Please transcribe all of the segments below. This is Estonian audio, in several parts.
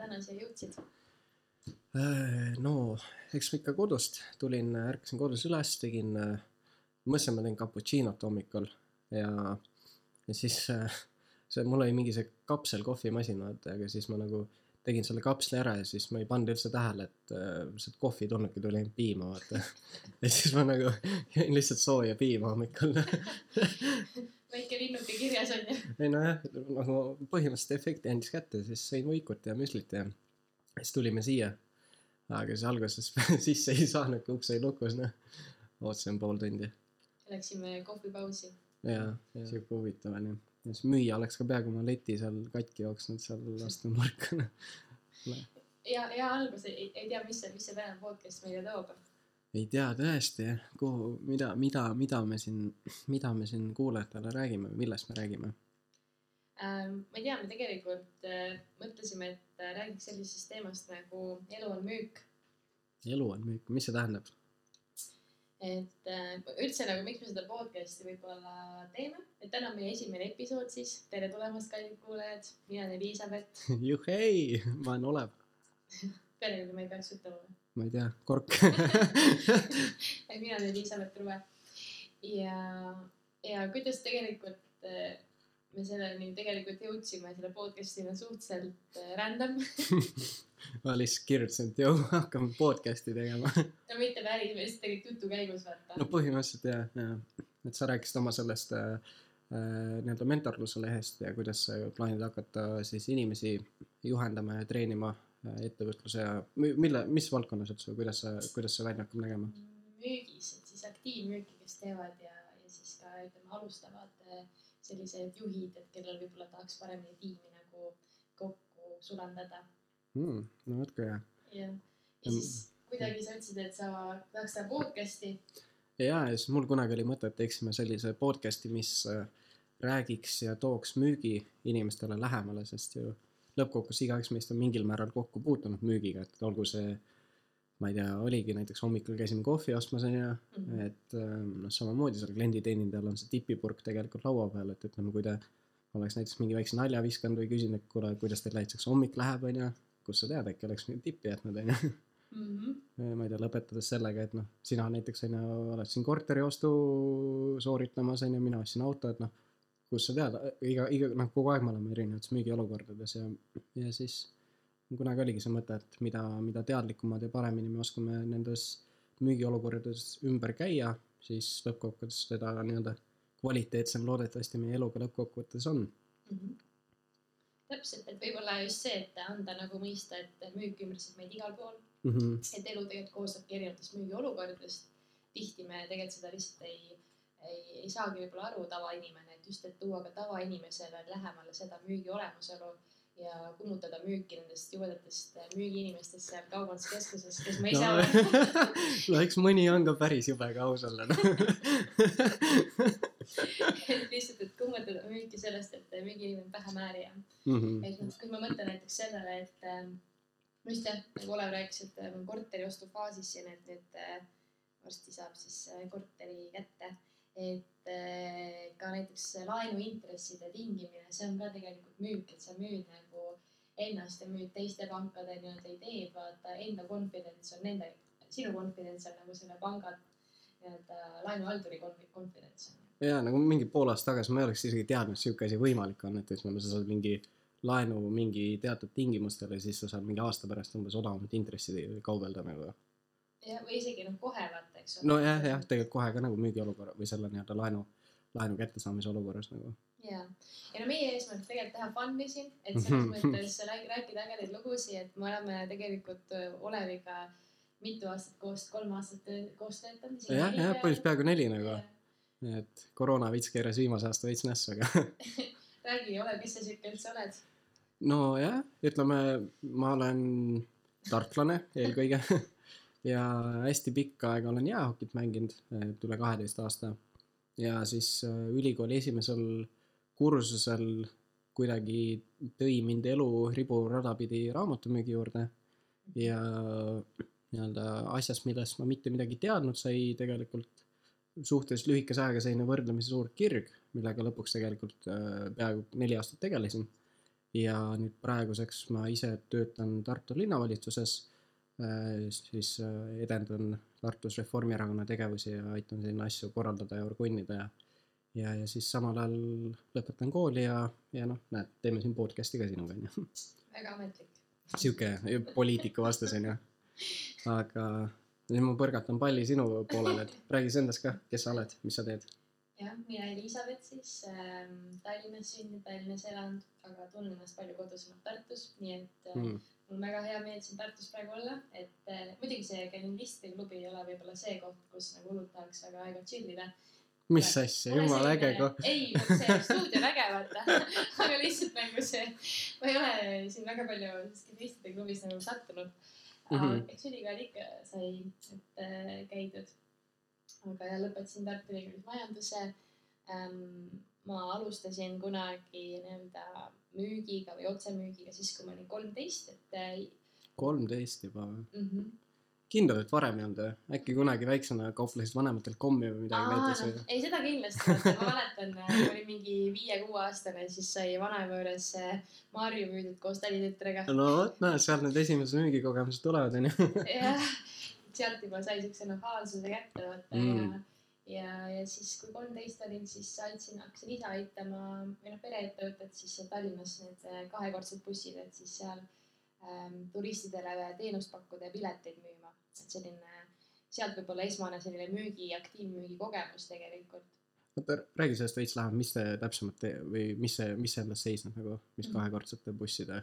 täna siia jõudsid? Äh, no eks ma ikka kodust tulin, ärkasin kodus üles, tegin, mõtlesin, ma teen cappuccino't hommikul ja, ja siis äh, see, mul oli mingi see kapsel kohvimasin, vaata, aga siis ma nagu tegin selle kapsli ära ja siis ma ei pannud üldse tähele, et äh, sealt kohvi ei tulnudki, tuli ainult piima, vaata. ja siis ma nagu jõin lihtsalt sooja piima hommikul. väike linnuke kirjas on ju. ei nojah, nagu põhimõtteliselt efekti andis kätte, siis sõin võikut ja müslit ja siis tulime siia. aga siis alguses sisse ei saanud, kui uks oli lukus, noh. ootasin pool tundi Läksime kohvipausi. ja, ja siuke huvitav onju. ja siis müüja oleks ka peaaegu oma leti seal katki jooksnud seal astme nurka, noh. ja, ja algus ei, ei tea, mis see, mis see tänane podcast meile toob. Ei tea tõesti, kuhu, mida, mida, mida me siin, mida me siin kuulajatele räägime, millest me räägime. Ähm, ma ei tea, me tegelikult äh, mõtlesime, et äh, räägiks sellisest teemast nagu elu on müük. elu on müük, mis see tähendab? et äh, üldse nagu, miks me seda podcast'i võib-olla teeme, et täna on meie esimene episood siis. tere tulemast, kallid kuulajad, mina olen Elizabeth. juhhei, ma olen Olev, pealegi ma ei peaks ütlema. ma ei tea, Kork. mina olen Elizabeth Ruve. ja, ja kuidas tegelikult äh, me selleni tegelikult jõudsime, selle podcast'ini suhteliselt äh, random. ma lihtsalt kirjutasin, et jõu, hakkame podcast'i tegema. no mitte päris, me lihtsalt tegelikult jutu käigus vaata no põhimõtteliselt jah, jah. et sa rääkisid oma sellest äh, nii-öelda mentorluse lehest ja kuidas sa plaanid hakata siis inimesi juhendama ja treenima ettevõtluse ja mi- mille, mis valdkonnas üldse, kuidas sa, kuidas see välja hakkab nägema? müügis, et siis aktiivmüüki, kes teevad ja, ja siis ka ütleme, alustavad äh, sellised juhid, et kellel võib-olla tahaks paremini tiimi nagu kokku sulandada Hmm, no vot kui hea. ja, ja siis kuidagi sa ütlesid, et sa tahaks teha podcast'i. ja, ja siis mul kunagi oli mõte, et teeksime sellise podcast'i, mis äh, räägiks ja tooks müügi inimestele lähemale, sest ju lõppkokkuvõttes igaüks meist on mingil määral kokku puutunud müügiga, et olgu see ma ei tea, oligi näiteks hommikul käisime kohvi ostmas onju, Mhm. et äh, noh, samamoodi seal klienditeenindajal on see tipipurk tegelikult laua peal, et ütleme, kui ta oleks näiteks mingi väikse nalja viskanud või küsinud, et kuule, kuidas teil näiteks hommik läheb onju, kust sa tead, äkki oleks mingi tippi jätnud onju. Mhm. ma ei tea, lõpetades sellega, et noh, sina näiteks on ju, oled siin korteriostu sooritamas on ju, mina ostsin auto, et noh, kust sa tead, iga, iga noh, kogu aeg me oleme erinevates müügiolukordades ja, ja siis kunagi oligi see mõte, et mida, mida teadlikumad ja paremini me oskame nendes müügiolukordades ümber käia, siis lõppkokkuvõttes seda nii-öelda kvaliteetsem loodetavasti meie elu ka lõppkokkuvõttes on. Mhm. täpselt, et võib-olla just see, et anda nagu mõista, et müük ümbritseb meid igal pool, Mm -hmm. et elu tegelikult koosnebki erinevatest müügiolukordadest. tihti me tegelikult seda lihtsalt ei, ei, ei saagi võib-olla aru, tavainimene, et just, et tuua ka tavainimesele lähemale seda müügi olemasolu ja kummutada müüki nendest jubedatest müügiinimestest seal kaubanduskeskuses, kes ma ise no, olen. no eks mõni on ka päris jube ka ausalt noh. et lihtsalt, et kummutada müüki sellest, et müügiinimene on pähe määrija Mhm. et noh, kui ma mõtlen näiteks sellele, et ähm, no just jah, nagu Olev rääkis, et äh, on korteri ostufaasis ja need nüüd äh, varsti saab siis äh, korteri kätte. Et äh, ka näiteks laenuintresside tingimine, see on ka tegelikult müük, et sa müüd nagu ennast ja müüd teiste pankade nii-öelda ideed, vaata enda confidence on nende, sinu confidence on nagu selle panga nii-öelda laenuhalduri confi- confidence ja nagu mingi pool aastat tagasi ma ei oleks isegi teadnud, et sihuke asi võimalik on, et ütleme, sa saad mingi laenu mingi teatud tingimustel ja siis sa saad mingi aasta pärast umbes odavamat intressi kaubelda nagu. ja, või isegi noh, kohe vaata, eks ole. nojah, jah, tegelikult kohe ka nagu müügiolukorra või selle nii-öelda laenu, laenu kättesaamise olukorras nagu. ja, ja no meie eesmärk tegelikult teha fun'i siin, et selles mõttes rääk- rääkida ägedaid lugusid, et me oleme tegelikult Oleviga mitu aastat koos, kolm aastat koos töötanud. jah, jah, põhimõtteliselt peaaegu neli nagu. et koroona veits keeras viimase aasta veits nässu, aga räägi, Olev, kes sa siuke üldse oled? nojah, ütleme, ma olen tartlane eelkõige ja hästi pikka aega olen jäähokit mänginud, üle kaheteist aasta. ja siis äh, ülikooli esimesel kursusel kuidagi tõi mind elu riburada pidi raamatumüügi juurde ja nii-öelda asjast, millest ma mitte midagi teadnud, sai tegelikult suhteliselt lühikese ajaga selline võrdlemisi suur kirg, millega lõpuks tegelikult äh, peaaegu neli aastat tegelesin ja nüüd praeguseks ma ise töötan Tartu linnavalitsuses, siis edendan Tartus Reformierakonna tegevusi ja aitan siin asju korraldada ja orgunnida ja ja, ja siis samal ajal lõpetan kooli ja, ja noh, näed, teeme siin podcast'i ka sinuga onju. väga ametlik. sihuke poliitika vastus onju. aga nüüd ma põrgatan palli sinu poolele, et räägi siis endast ka, kes sa oled, mis sa teed? jah, mina Elizabeth siis ähm, Tallinnas sündinud, Tallinnas elanud, aga tunnen ennast palju kodusemalt Tartus, nii et äh, mm. Mul on väga hea meel siin Tartus praegu olla, et äh, muidugi see Kelvinistide klubi ei ole võib-olla see koht, kus nagu hullult tahaks väga aeg-ajalt chill ida mis asja, jumala äge koht. ei, see stuudio on äge, vaata. aga lihtsalt nagu see, ma ei ole siin väga palju skifistide klubis nagu sattunud mm. -hmm. eks ülikooli ikka sai, et äh, käidud. aga jah, lõpetasin Tartu Ülikoolis majanduse ähm,. Ma alustasin kunagi nii-öelda müügiga või otsemüügiga siis, kui ma olin kolmteist, et äh,. kolmteist juba või mm? -hmm kindel, et varem ei olnud või? äkki kunagi väiksena kauplesid vanematelt kommi või midagi näiteks või? ei, seda kindlasti, ma mäletan, kui olin mingi viie-kuueaastane, siis sai vanaema juures marju müüdud koos täditütrega. no vot, näe, sealt need esimesed müügikogemused tulevad, onju. jah, sealt juba sai siukse nahaalsuse kätte, vaata mm. ja ja, ja siis, kui kolmteist olin, siis aitasin, hakkasin ise aitama või noh, pereettevõtet siis Tallinnas need kahekordsed bussid, et siis seal ähm, turistidele teenust pakkuda ja pileteid müüma et selline, sealt võib olla esmane selline müügi, aktiivmüügi kogemus tegelikult. oota, räägi sellest veits lähemalt, mis te täpsemalt te või mis see, mis see endas seisneb nagu, mis -hmm. kahekordsete busside?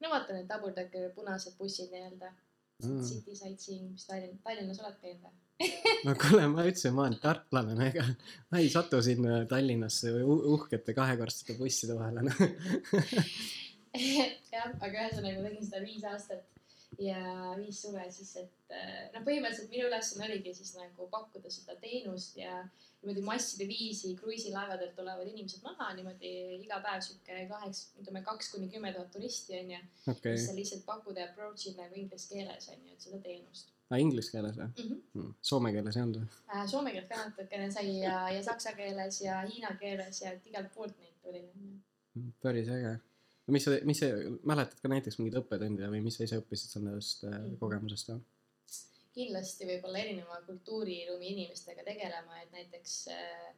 no vaata need decker punased bussid nii-öelda mm.. City sightseeing, mis Tallinn, Tallinnas oled käinud või? no kuule, ma ütlesin, ma olen tartlane, ega ma ei satu sinna Tallinnasse uhkete kahekordsete busside vahele noh. jah, aga ühesõnaga tegin seda viis aastat ja viis suve siis, et äh, noh, põhimõtteliselt minu ülesanne oligi siis nagu pakkuda seda teenust ja niimoodi masside viisi kruiisilaevadelt tulevad inimesed maha niimoodi iga päev sihuke kaheks, ütleme kaks kuni kümme tuhat turisti onju okay.. siis sa lihtsalt pakud ja approach'id nagu inglise keeles onju, et seda teenust. aa, ah, inglise keeles või mm? -hmm. Soome keeles ei olnud või äh,? Soome keelt ka natukene sai ja, ja saksa keeles ja hiina keeles ja igalt poolt neid tuli. päris äge mis sa, mis sa, mäletad ka näiteks mingeid õppetunde või mis sa ise õppisid sellest äh, mm. kogemusest või? kindlasti võib-olla erineva kultuuriruumi inimestega tegelema, et näiteks äh,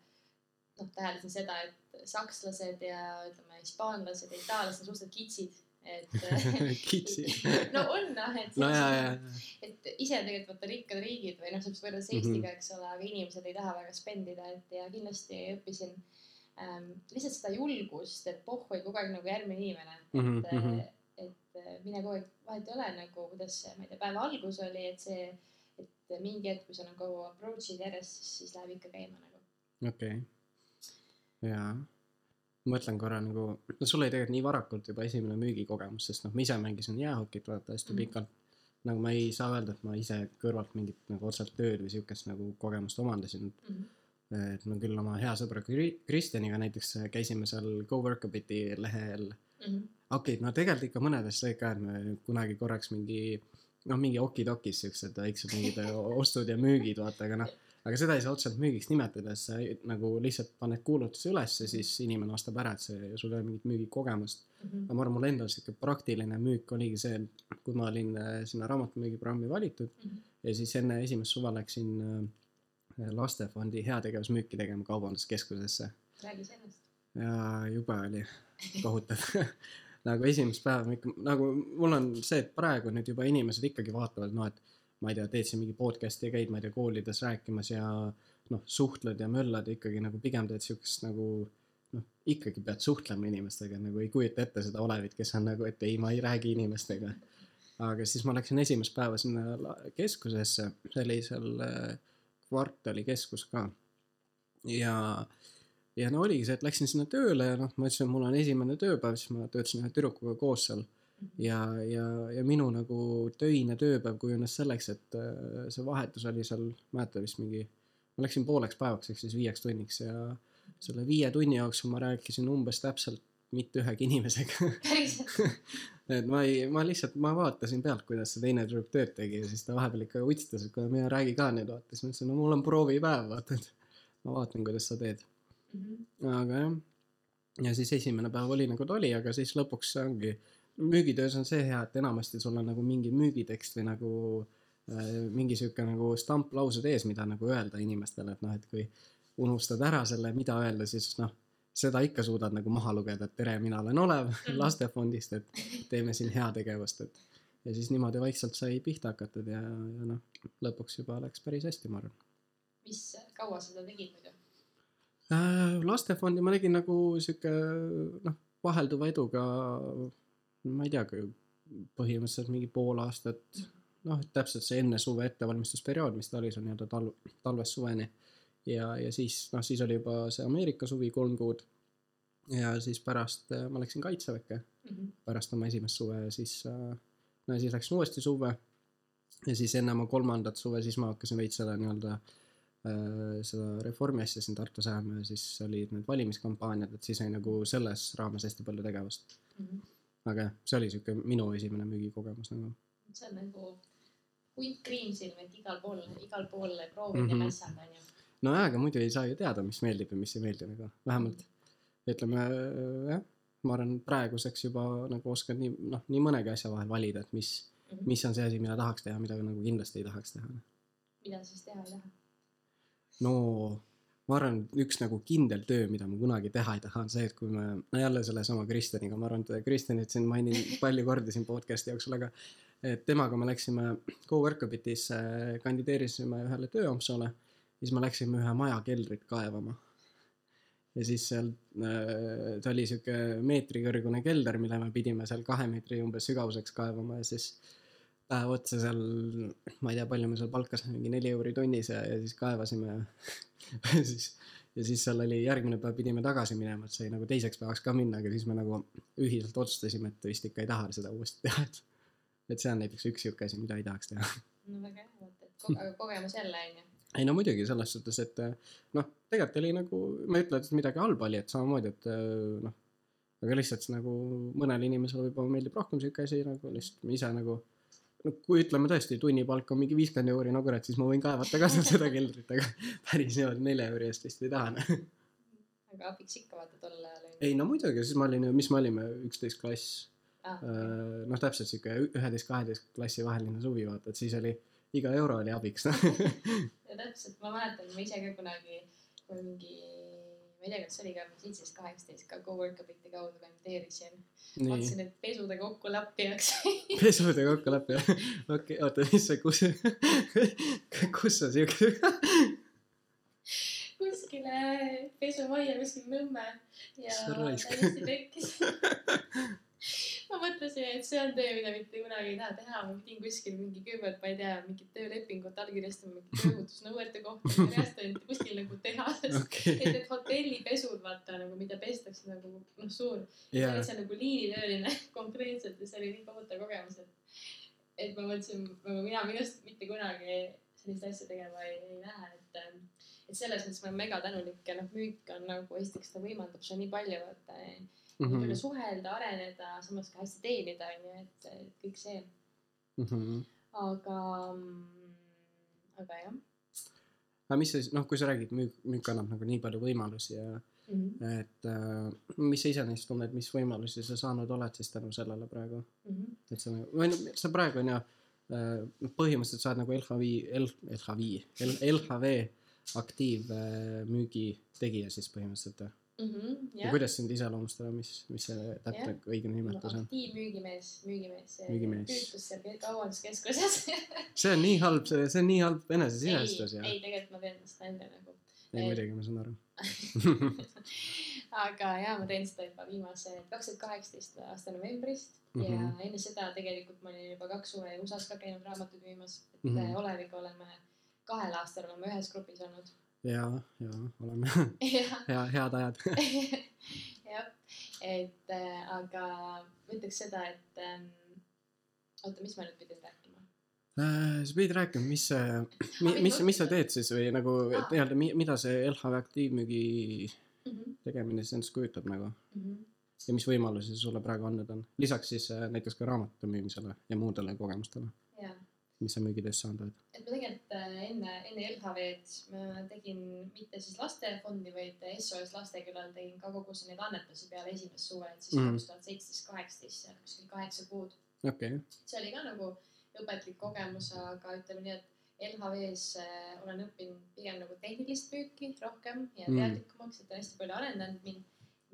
noh, täheldasin seda, et sakslased ja ütleme, hispaanlased ja itaallased on suhteliselt kitsid et kitsid no on noh, et no, jah, jah. et ise tegelikult vaata rikkad riigid või noh, saab võrreldes Eestiga mm, -hmm. eks ole, aga inimesed ei taha väga spendida, et ja kindlasti õppisin ähm, lihtsalt seda julgust, et pohhu ei kogu aeg nagu järgmine inimene mm, -hmm. et mm, -hmm. et äh, mine kogu aeg, vahet ei ole nagu, kuidas see, ma ei tea, päeva algus oli, et see, et mingi hetk, kui sa nagu approach'id järjest, siis, siis läheb ikka käima nagu. okei okay., jaa mõtlen korra nagu, no sul oli tegelikult nii varakult juba esimene müügikogemus, sest noh, ma ise mängisin jäähokit vaata hästi mm -hmm. pikalt. nagu ma ei saa öelda, et ma ise kõrvalt mingit nagu otseselt tööd või siukest nagu kogemust omandasin mm. -hmm et ma küll oma hea sõbra Kristjaniga näiteks käisime seal GoWorkabiti lehel mm -hmm.. okei okay,, no tegelikult ikka mõned asjad said ka, et me kunagi korraks mingi noh, mingi okidokis siuksed väiksed mingid ostud ja müügid, vaata, aga noh, aga seda ei saa otseselt müügiks nimetada, sa nagu lihtsalt paned kuulutuse ülesse, siis inimene ostab ära, et see, sul ei ole mingit müügikogemust mm. -hmm. aga ma arvan, mul endal sihuke praktiline müük oligi see, kui ma olin äh, sinna raamatumüügiprogrammi valitud mm -hmm. ja siis enne esimest suve läksin äh, lastefondi heategevusmüüki tegema kaubanduskeskusesse. räägi sellest. ja jube oli, kohutav nagu esimest päeva ikka, nagu mul on see, et praegu nüüd juba inimesed ikkagi vaatavad, noh, et ma ei tea, teed siin mingi podcast'i ja käid, ma ei tea, koolides rääkimas ja noh, suhtled ja möllad ikkagi nagu pigem teed siukest nagu noh, ikkagi pead suhtlema inimestega, nagu ei kujuta ette seda olevit, kes on nagu, et ei, ma ei räägi inimestega. aga siis ma läksin esimest päeva sinna keskusesse, see oli seal äh, kvartalikeskus ka. ja, ja no oligi see, et läksin sinna tööle ja noh, ma ütlesin, et mul on esimene tööpäev, siis ma töötasin ühe tüdrukuga koos seal. ja, ja, ja minu nagu töine tööpäev kujunes selleks, et äh, see vahetus oli seal, mäleta vist mingi, ma läksin pooleks päevaks ehk siis viieks tunniks ja selle viie tunni jooksul ma rääkisin umbes täpselt mitte ühegi inimesega et ma ei, ma lihtsalt, ma vaatasin pealt, kuidas see teine tüdruk tööd tegi ja siis ta vahepeal ikka utsitas, et kuule, mine räägi ka nüüd, vaata. siis ma ütlesin, no mul on proovipäev, vaata, et ma vaatan, kuidas sa teed mm. -hmm. aga jah, ja siis esimene päev oli nagu ta oli, aga siis lõpuks ongi, müügitöös on see hea, et enamasti sul on nagu mingi müügitekst või nagu äh, mingi sihuke nagu stamplaused ees, mida nagu öelda inimestele, et noh, et kui unustad ära selle, mida öelda, siis noh, seda ikka suudad nagu maha lugeda, et tere, mina olen Olev lastefondist, et teeme siin heategevust, et ja siis niimoodi vaikselt sai pihta hakatud ja, ja noh, lõpuks juba läks päris hästi, ma arvan mis, kaua sa seda tegid muidu? äh,. lastefondi ma tegin nagu sihuke noh, vahelduva eduga, ma ei tea, põhimõtteliselt mingi pool aastat, noh, täpselt see enne suve ettevalmistusperiood, mis ta oli, see nii-öelda talv, talvest suveni. ja, ja siis noh, siis oli juba see Ameerika suvi kolm kuud. ja siis pärast äh, ma läksin kaitseväkke pärast oma esimest suve ja siis äh,, no ja siis läksin uuesti suve. ja siis enne oma kolmandat suve, siis ma hakkasin veits seda nii-öelda äh, seda reformi asja siin Tartus ajama ja siis olid need valimiskampaaniad, et siis oli nagu selles raames hästi palju tegevust. aga jah, see oli sihuke minu esimene müügikogemus nagu. see on nagu hunt kriimsilm, et igal pool, igal pool proovid Mhm. ja mässad onju. No jaa, aga muidu ei saa ju teada, mis meeldib ja mis ei meeldi nagu, vähemalt ütleme äh, jah, ma arvan, praeguseks juba nagu oskan nii, noh, nii mõnegi asja vahel valida, et mis, mis on see asi, mida tahaks teha, mida nagu kindlasti ei tahaks teha. mida siis teha ei taha? no ma arvan, üks nagu kindel töö, mida ma kunagi teha ei taha, on see, et kui me, no jälle sellesama Kristjaniga, ma arvan, et Kristjanit siin mainin palju kordi siin podcast'i jooksul, aga et temaga me läksime Coworkabitisse, kandideerisime ühele tööampsule, siis me läksime ühe maja keldrit kaevama. ja siis seal äh,, ta oli sihuke meetrikõrgune kelder, mille me pidime seal kahe meetri umbes sügavuseks kaevama ja siis päev otsa seal, ma ei tea, palju me seal palkasime, mingi neli euri tunnis ja, ja siis kaevasime ja siis, ja siis seal oli järgmine päev pidime tagasi minema, et sai nagu teiseks päevaks ka minna, aga siis me nagu ühiselt otsustasime, et vist ikka ei taha seda uuesti teha, et et see on näiteks üks sihuke asi, mida ei tahaks teha. no väga hea, et kogemus jälle onju. Ei no muidugi selles suhtes, et eh, noh, tegelikult oli nagu, ma ei ütle, et midagi halba oli, et samamoodi, et eh, noh, aga lihtsalt nagu mõnele inimesele võib-olla meeldib rohkem sihuke asi nagu lihtsalt ise nagu no kui ütleme tõesti, tunnipalk on mingi viiskümmend euri, no kurat, siis ma võin kaevata ka seda keldrit, aga päris niimoodi nelja euri eest vist ei taha. noh. aga abiks ikka vaata tol ajal onju. ei no muidugi, siis ma olin ju, mis me olime, üksteist klass, Ah, noh, täpselt sihuke üheteist-kaheteist klassi vaheline suvi, vaata, et siis oli iga euro oli abiks, noh. täpselt, ma mäletan, ma ise ka kunagi, kui mingi, ma ei tea, kas see oli ka seitseteist, kaheksateist ka Coworkabiti kaudu kandideerisin. vaatasin, et pesude kokku lappijaks. pesude kokkulepe, okei, oota, mis see, kus, kus sa siuke, kuskile pesumajja kuskil Nõmme ja täiesti tekkis. ma mõtlesin, et see on töö, mida mitte kunagi ei taha teha, ma pidin kuskil mingi kõigepealt, ma ei tea, mingit töölepingut allkirjastama, mingite tööohutusnõuete kohta, järjest olid kuskil nagu tehases. okei. Et, need hotellipesud, vaata nagu, mida pestakse nagu noh, suur. Sa jaa. olid, seal nagu liinitööline konkreetselt ja see oli nii kohutav kogemus, et, et ma mõtlesin, nagu mina minust mitte kunagi sellist asja tegema ei, ei lähe, et, et selles mõttes ma olen mega tänulik ja noh, müük on nagu esiteks ta võimaldab sulle nii palju, vaata, nii Mhm. palju suhelda, areneda, samas ka hästi teenida, onju, et et kõik see, Mhm. aga, aga jah aga mis siis, noh, kui sa räägid, müük, müük annab nagu nii palju võimalusi ja mm. -hmm. et äh, mis sa ise neist tunned, mis võimalusi sa saanud oled siis tänu sellele praegu, Mm -hmm. et sa nagu, või noh, sa praegu on ju äh, põhimõtteliselt sa oled nagu LHV, LHV, LHV aktiivmüügi tegija siis põhimõtteliselt või? Mm -hmm. ja kuidas sind iseloomustada, mis, mis see täpne õige nimetus on? aktiivmüügimees, müügimees, Müügimees. töötus seal ke- kaubanduskeskuses see on nii halb, see, see on nii halb enesesisestus ei, ja, ei tegelikult ma teen seda enda nagu. ei muidugi ma saan aru. aga jaa, ma teen seda juba viimase kaks tuhat kaheksateist aasta novembrist mm Mhm. -hmm. ja enne seda tegelikult ma olin juba kaks suve USA-s ka käinud raamatuid müümas, et mm Mhm. -hmm. Oleviga oleme kahel aastal oleme ühes grupis olnud. ja, ja oleme jah, hea, head ajad. jah, et äh, aga ma ütleks seda, et ähm, oota, mis ma nüüd pidin rääkima? Äh, sa pidid rääkima, mis see, võin mis, mis sa mõtelda. teed siis või nagu et nii-öelda, mida see LHV aktiivmüügi Mm -hmm. tegemine siis endast kujutab nagu Mm -hmm. ja mis võimalusi sulle praegu andnud on, lisaks siis äh, näiteks ka raamatute müümisele ja muudele kogemustele, jaa, mis sa müügitöös saanud oled et ma tegelikult äh, enne, enne LHV-d ma tegin mitte siis lastefondi, vaid SOS Lastekülal tegin ka kogusin neid annetusi peale esimest suve, et siis Mhm. kaks tuhat seitseteist, kaheksateist, seal kuskil kaheksa kuud. okei, see oli ka nagu õpetlik kogemus, aga ütleme nii, et LHV-s äh, olen õppinud pigem nagu tehnilist müüki rohkem ja Mm. teadlikumaks, et on hästi palju arendanud mind.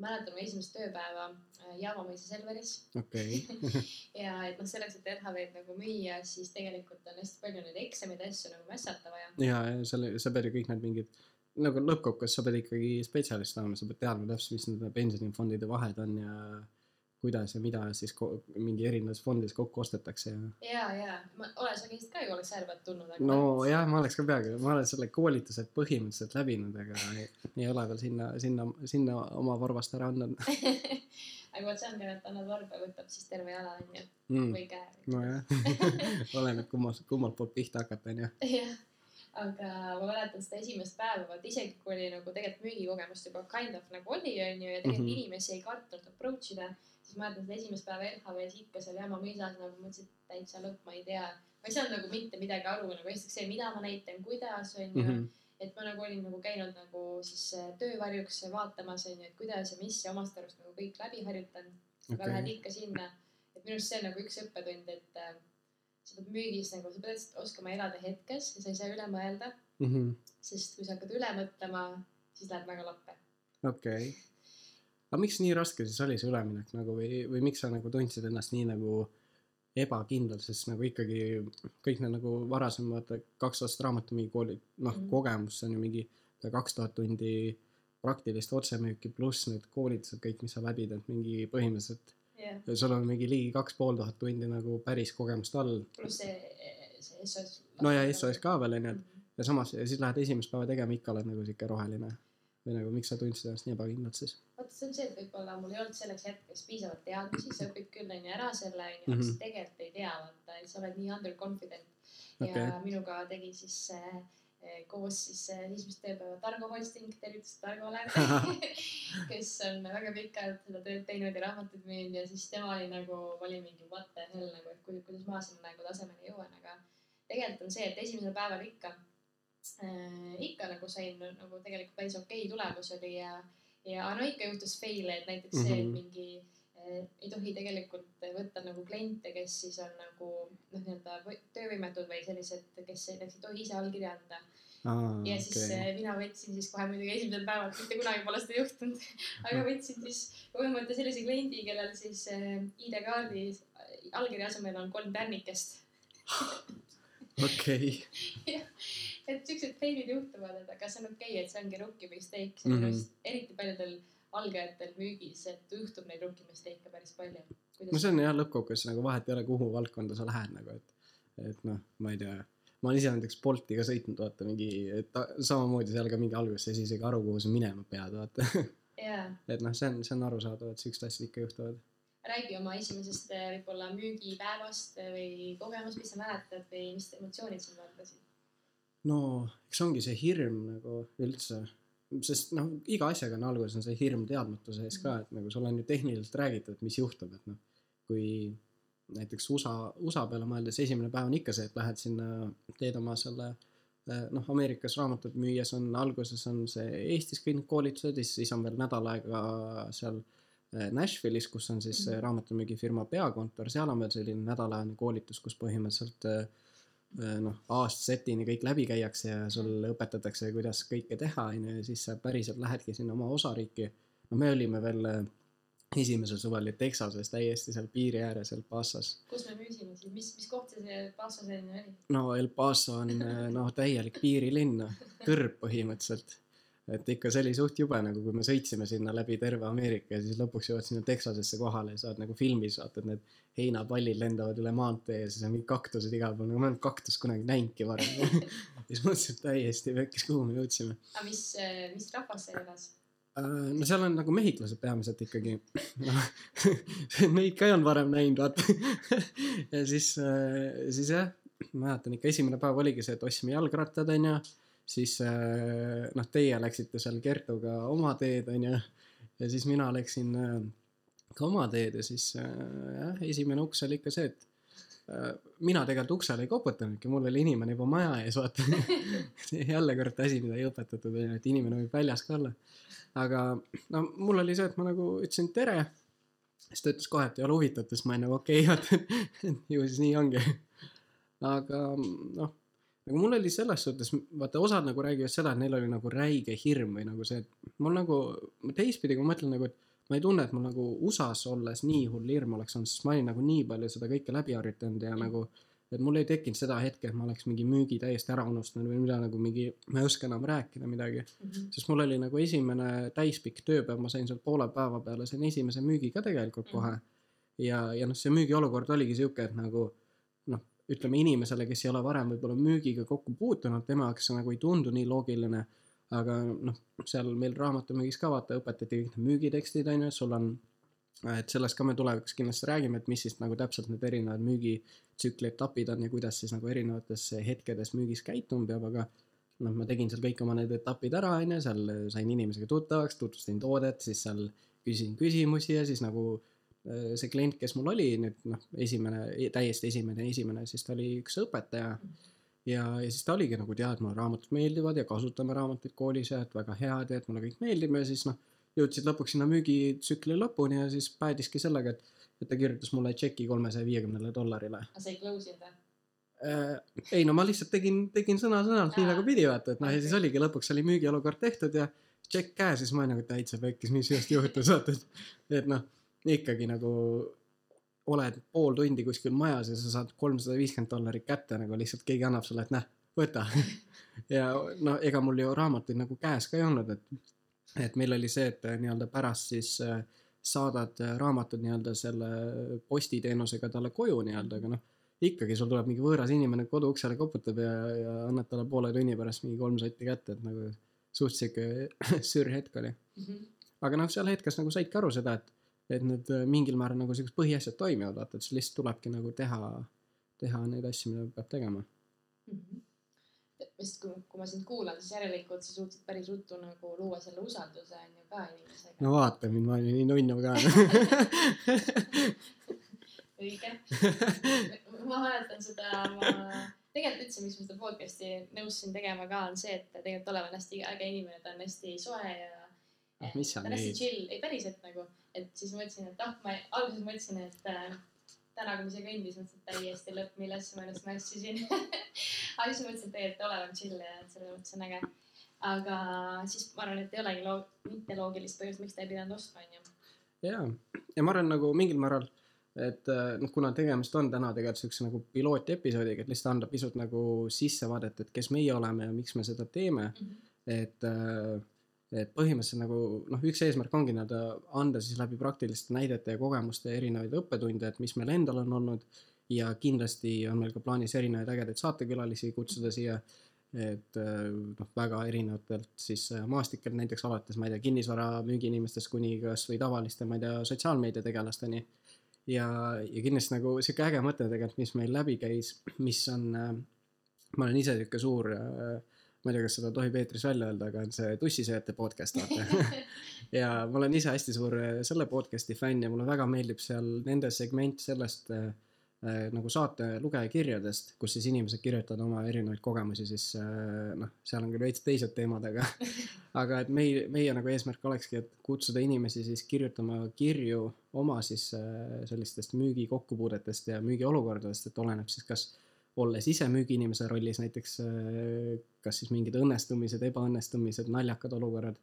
Mäletan mu esimest tööpäeva äh, Jaavamõisa Selveris okei, ja et noh, selleks, et LHV-d nagu müüa, siis tegelikult on hästi palju neid eksameid ja asju nagu mässata vaja. ja, ja selle, sa pead ju kõik need mingid, nagu lõppkokkuvõttes sa pead ikkagi spetsialist olema, sa pead teadma täpselt, mis nende pensionifondide vahed on ja kuidas ja mida siis mingi erinevates fondides kokku ostetakse ja. ja, ja ma, ole sa käisid ka ju pealt tulnud, no jah, ma oleks ka peaaegu, ma olen selle koolitused põhimõtteliselt läbinud, aga ei, ei ole veel sinna, sinna, sinna oma varvast ära andnud aga vot see ongi, et annad varba, võtab siis terve jala onju mm.. või käe. nojah, oleneb kummalt, kummalt poolt pihta hakata, onju. jah, aga ma mäletan seda esimest päeva, vaat isegi kui oli nagu tegelikult müügikogemust juba kind of nagu oli, onju, ja tegelikult mm. -hmm. inimesi ei kartnud approach ida, siis ma mäletan seda esimest päeva LHV-s ikka seal Jaama mõisas nagu mõtlesin, et täitsa lõpp, ma ei tea. ma ei saanud nagu mitte midagi aru, nagu esiteks see, mida ma näitan, kuidas onju mm. Mhm. -hmm. et ma nagu olin nagu käinud nagu siis äh, töövarjuks vaatamas onju, et kuidas ja mis ja omast arust nagu kõik läbi harjutanud okay.. aga lähed ikka sinna, et minu arust see on nagu üks õppetund, et äh, sa pead müügis nagu, sa pead oskama elada hetkes ja sa ei saa üle mõelda, Mhm. sest kui sa hakkad üle mõtlema, siis läheb väga lappe. okei. Aga miks nii raske siis oli see üleminek nagu või, või miks sa nagu tundsid ennast nii nagu ebakindlalt, sest nagu ikkagi kõik need nagu varasemad kaks aastat raamatumüügikooli, noh mm. -hmm. kogemus, see on ju mingi kaks tuhat tundi praktilist otsemüüki pluss need koolitused kõik, mis sa läbid, et mingi põhimõtteliselt jah, sul on mingi ligi kaks pool tuhat tundi nagu päris kogemust all. pluss see, see SOS. no ja SOS ka veel onju, et ja samas ja siis lähed esimest päeva tegema, ikka oled nagu sihuke roheline. või nagu miks sa tundsid ennast nii ebakindlalt siis? See on see, et võib-olla mul ei olnud selleks hetkeks piisavalt teadmisi, sa õpid küll onju ära selle onju, Mhm. aga sa tegelikult ei tea, vaata, et sa oled nii underconfident okei ja minuga tegi siis äh, eh, koos siis äh, esimest tööpäeva Targo Holsting, tervitused Targole, kes on väga pikalt seda tööd teinud ja raamatuid müünud ja siis tema oli nagu, ma olin mingi what the hell nagu, et kuidas, ma sinna nagu tasemele jõuan, aga tegelikult on see, et esimesel päeval ikka äh,, ikka nagu sain nagu tegelikult päris okei okay tulemus oli ja, ja no ikka juhtus fail'e, et näiteks mm -hmm. see, et Mhm. mingi eh, ei tohi tegelikult võtta nagu kliente, kes siis on nagu noh, nii-öelda või- töövõimetud või sellised, kes näiteks ei tohi ise allkirja anda. ja siis okay. mina võtsin siis kohe muidugi esimesel päeval, mitte kunagi pole seda juhtunud, aga võtsin siis põhimõtteliselt sellise kliendi, kellel siis eh, ID-kaardi allkirja asemel on kolm tärnikest. okei et siuksed fail'id juhtuvad, et aga see on okei okay,, et see ongi rookie mistake, see on minu Mhm. arust eriti paljudel algajatel müügis, et juhtub neid rookie mistake'e päris palju. no see on jah lõppkokkuvõttes nagu vahet ei ole, kuhu valdkonda sa lähed nagu, et, et noh, ma ei tea. ma olen ise näiteks Bolti ka sõitnud, vaata mingi, et samamoodi seal ka mingi alguses sa ei saa isegi aru, kuhu sa minema pead, vaata. jaa, et noh, see on, see on arusaadav, et siuksed asjad ikka juhtuvad. räägi oma esimesest eh, võib-olla müügipäevast eh, või kogemust, mis sa mäletad või mis emotsioonid sind valdasid? No eks ongi see hirm nagu üldse, sest noh, iga asjaga on alguses on see hirm teadmatuse ees ka, et nagu sul on ju tehniliselt räägitud, et mis juhtub, et noh, kui näiteks USA, USA peale mõeldes esimene päev on ikka see, et lähed sinna, teed oma selle eh, noh, Ameerikas raamatut müües on alguses on see Eestis kõik need koolitused ja siis on veel nädal aega seal eh, Nashville'is, kus on siis see raamatumüügifirma peakontor, seal on veel selline nädalajane koolitus, kus põhimõtteliselt eh, eh, noh, aastasetini kõik läbi käiakse ja sul õpetatakse, kuidas kõike teha, onju, ja siis sa päriselt lähedki sinna oma osariiki. no me olime veel eh, esimesel suvel Texases täiesti seal piiri ääres El Pasas. kus me müüsime siis, mis, mis koht see see Paso selline oli? no El Paso on eh, noh, täielik piirilinn, kõrb põhimõtteliselt. Et ikka see oli suht jube nagu, kui me sõitsime sinna läbi terve Ameerika ja siis lõpuks jõuad sinna Texasesse kohale ja saad nagu filmis vaatad need heinapallid lendavad üle maantee ja siis on mingid kaktused igal pool, nagu ma ei olnud kaktust kunagi näinudki varem. ja siis mõtlesin, et täiesti pekkis, kuhu me jõudsime. aga mis, mis rahvas seal elas? Äh, no seal on nagu mehhiklased peamiselt ikkagi. noh, neid ka ei olnud varem näinud, vaata. ja siis, siis jah, mäletan ikka esimene päev oligi see, et ostsime jalgrattad, onju. Siis äh, noh, teie läksite seal Kertuga oma teed, onju. ja siis mina läksin äh, ka oma teed ja siis äh, jah, esimene uks oli ikka see, et mina tegelikult uksele ei koputanudki, mul oli inimene juba maja ees, vaata. jälle kord asi, mida ei õpetatud, on ju, et inimene võib väljas ka olla. aga no mul oli see, et ma nagu ütlesin tere. siis ta ütles kohe, et ei ole huvitatud, siis ma olin nagu okei okay,, vaata, et ju siis nii ongi. aga noh, nagu mul oli selles suhtes, vaata osad nagu räägivad seda, et neil oli nagu räige hirm või nagu see, et mul nagu teistpidi, kui ma mõtlen nagu, et ma ei tunne, et mul nagu USA-s olles nii hull hirm oleks olnud, sest ma olin nagu nii palju seda kõike läbi harjutanud ja nagu, et mul ei tekkinud seda hetke, et ma oleks mingi müügi täiesti ära unustanud või mida nagu mingi, ma ei oska enam rääkida midagi. sest mul oli nagu esimene täispikk tööpäev, ma sain seal poole päeva peale, sain esimese müügi ka tegelikult kohe. ja, ja noh, see müügiolukord oligi sihuke, et nagu ütleme inimesele, kes ei ole varem võib-olla müügiga kokku puutunud, tema jaoks see nagu ei tundu nii loogiline. aga noh, seal meil raamatumüügis ka vaata õpetati kõik need müügitekstid on ju, sul on, et sellest ka me tulevikus kindlasti räägime, et mis siis nagu täpselt need erinevad müügitsükli etapid on ja kuidas siis nagu erinevates hetkedes müügis käituma peab, aga noh, ma tegin seal kõik oma need etapid ära, on ju, seal sain inimesega tuttavaks, tutvustasin toodet, siis seal küsisin küsimusi ja siis nagu see klient, kes mul oli nüüd noh, esimene, täiesti esimene, esimene, siis ta oli üks õpetaja. ja, ja siis ta oligi nagu tead, mulle raamatud meeldivad ja kasutame raamatuid koolis ja et väga head ja et mulle kõik meeldib ja siis noh, jõudsid lõpuks sinna müügitsükli lõpuni ja siis päädiski sellega, et, et ta kirjutas mulle tšeki kolmesaja viiekümnele dollarile aga sa ei close inud või? äh,. ei no ma lihtsalt tegin, tegin sõna-sõnalt nii nagu pidi vaata, et noh, ja siis oligi lõpuks oli müügiolukord tehtud ja tšekk käes, siis ma olin nagu täitsa pekkis, mis just juhtus, vaata, et, et noh, ikkagi nagu oled pool tundi kuskil majas ja sa saad kolmsada viiskümmend dollarit kätte nagu lihtsalt keegi annab sulle, et näh, võta. ja no ega mul ju raamatuid nagu käes ka ei olnud, et, et meil oli see, et äh, nii-öelda pärast siis äh, saadad äh, raamatud nii-öelda selle postiteenusega talle koju nii-öelda, aga noh, ikkagi sul tuleb mingi võõras inimene kodu uksele koputab ja, ja annad talle poole tunni pärast mingi kolm sotti kätte, et nagu suht sihuke sür hetk oli. aga noh, seal hetkes nagu saidki aru seda, et, et need äh, mingil määral nagu siuksed põhiasjad toimivad, vaata, et siis lihtsalt tulebki nagu teha, teha neid asju, mida peab tegema. vist kui, kui ma sind kuulan, siis järelikult sa suutsid päris ruttu nagu luua selle usalduse on ju ka inimesega no vaata mind, ma olin nii nunnu ka. õige. ma mäletan seda, ma tegelikult üldse, miks ma seda podcast'i nõustusin tegema ka, on see, et tegelikult Olev on hästi äge inimene, ta on hästi soe ja Ah, mis sa ta on hästi chill, ei päriselt nagu, et siis mõtlesin, et ah, ma alguses mõtlesin, et äh, täna, kui ma siia kõndis, mõtlesin, et täiesti lõpp, millesse ma ennast mässisin. aga siis mõtlesin, et tegelikult Olev on chill ja selles mõttes on äge. aga siis ma arvan, et ei olegi loo-, mitte loogilist põhjust, miks ta ei pidanud ostma, onju. jaa, ja ma arvan nagu mingil määral, et äh, noh, kuna tegemist on täna tegelikult siukse nagu pilootepisoodiga, et lihtsalt anda pisut nagu sissevaadet, et kes meie oleme ja miks me seda teeme, et äh, et põhimõtteliselt nagu noh, üks eesmärk ongi nii-öelda anda siis läbi praktiliste näidete ja kogemuste erinevaid õppetunde, et mis meil endal on olnud ja kindlasti on meil ka plaanis erinevaid ägedaid saatekülalisi kutsuda siia, et noh, väga erinevatelt siis maastikelt, näiteks alates, ma ei tea, kinnisvara müügiinimestest kuni kasvõi tavaliste, ma ei tea, sotsiaalmeediategelasteni. ja, ja kindlasti nagu sihuke äge mõte tegelikult, mis meil läbi käis, mis on ma olen ise sihuke suur äh, ma ei tea, kas seda tohib eetris välja öelda, aga on see tussisööjate podcast, vaata. ja ma olen ise hästi suur äh, selle podcast'i fänn ja mulle väga meeldib seal nende segment sellest äh, äh, nagu saate lugejakirjadest, kus siis inimesed kirjutavad oma erinevaid kogemusi, siis äh, noh, seal on küll veits teised teemad, aga aga et meie, meie nagu eesmärk olekski, et kutsuda inimesi siis kirjutama kirju oma siis äh, sellistest müügi kokkupuudetest ja müügiolukordadest, et oleneb siis kas olles ise müügiinimese rollis näiteks äh, kas siis mingid õnnestumised, ebaõnnestumised, naljakad olukorrad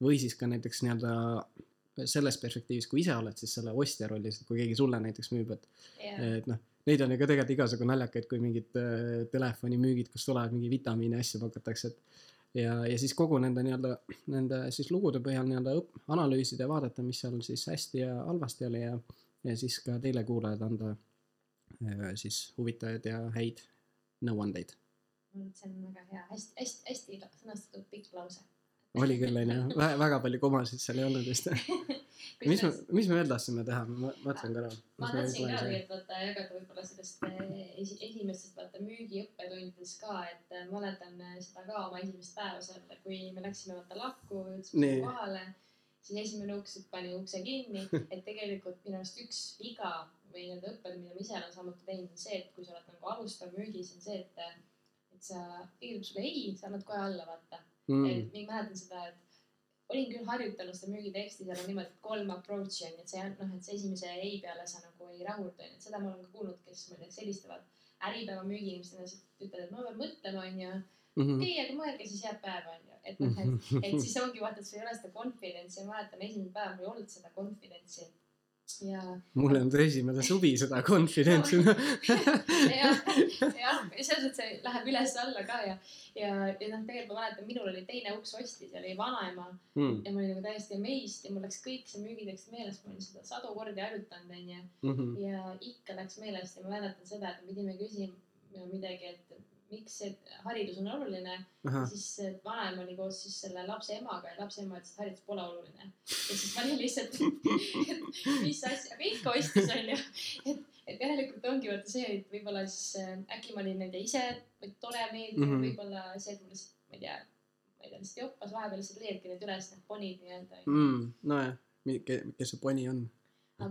või siis ka näiteks nii-öelda selles perspektiivis, kui ise oled siis selle ostja rollis, et kui keegi sulle näiteks müüb, et ja, et noh, neid on ju ka tegelikult igasugu naljakaid, kui mingid äh, telefonimüügid, kus tulevad mingi vitamiine ja asju pakutakse, et ja, ja siis kogu nende nii-öelda, nende siis lugude põhjal nii-öelda analüüsida ja vaadata, mis seal siis hästi ja halvasti oli ja, ja siis ka teile kuulajad anda siis huvitavaid ja häid nõuandeid. see on väga hea, hästi, hästi, hästi sõnastatud pikk lause. oli küll, onju, väga palju komasid seal ei olnud vist. mis me, mis me veel tahtsime teha, ma mõtlen korra. ma tahtsin ka tegelikult vaata jagada võib-olla sellest eh, esi, esimestest vaata müügiõppetundidest ka, et eh, mäletan eh, seda ka oma esimest päeva seal, kui me läksime vaata lahku, jõudsime kohale siis esimene uks pani ukse kinni, et tegelikult minu arust üks viga või nii-öelda õppetund, mida ma ise olen samuti teinud, on see, et kui sa oled nagu alustav müügis, on see, et, et sa, kõigepealt sulle ei, sa annad kohe alla, vaata mm.. et ma mäletan seda, et olin küll harjutanud seda müügiteksti, seal on niimoodi, et kolm approach'i on ju, et see noh, et see esimese ei peale sa nagu ei rahuldu, onju, et seda ma olen ka kuulnud, kes ma ei tea, helistavad äripäeva müügiinimestena, ütlevad, et ma pean mõtlema, onju. -hmm. okei, aga mõelge siis head päeva, onju. et noh, et, et siis ongi vaata, et sul ei ole seda confidence'i ma mäletan, esimene päev mul ei olnud seda confidence'i. ja, mul on esimene suvi seda konfidentsi. jah, jah, selles mõttes see läheb üles-alla ka ja, ja, ja noh, tegelikult ma mäletan, minul oli teine uks ostis ja oli vanaema. Mm, ja ma olin nagu täiesti amazed ja mul läks kõik see müügitekst meelest, ma olin seda sadu kordi harjutanud, onju. mhm, ja ikka läks meelest ja ma mäletan seda, et me pidime küsima midagi, et miks see haridus on oluline. siis see vanaema oli koos siis selle lapse emaga ja lapse ema ütles, et haridus pole oluline. ja siis ma olin lihtsalt, et mis asja, aga ikka ostis onju. et, et järelikult ongi vaata see, et võib-olla siis äh, äkki ma olin nende ise või tore meeldima mm. -hmm., võib-olla see, et mul lihtsalt, ma ei tea, ma ei tea, lihtsalt joppas vahepeal lihtsalt leiadki need üles, need ponid nii-öelda mm,. nojah, kes see poni on?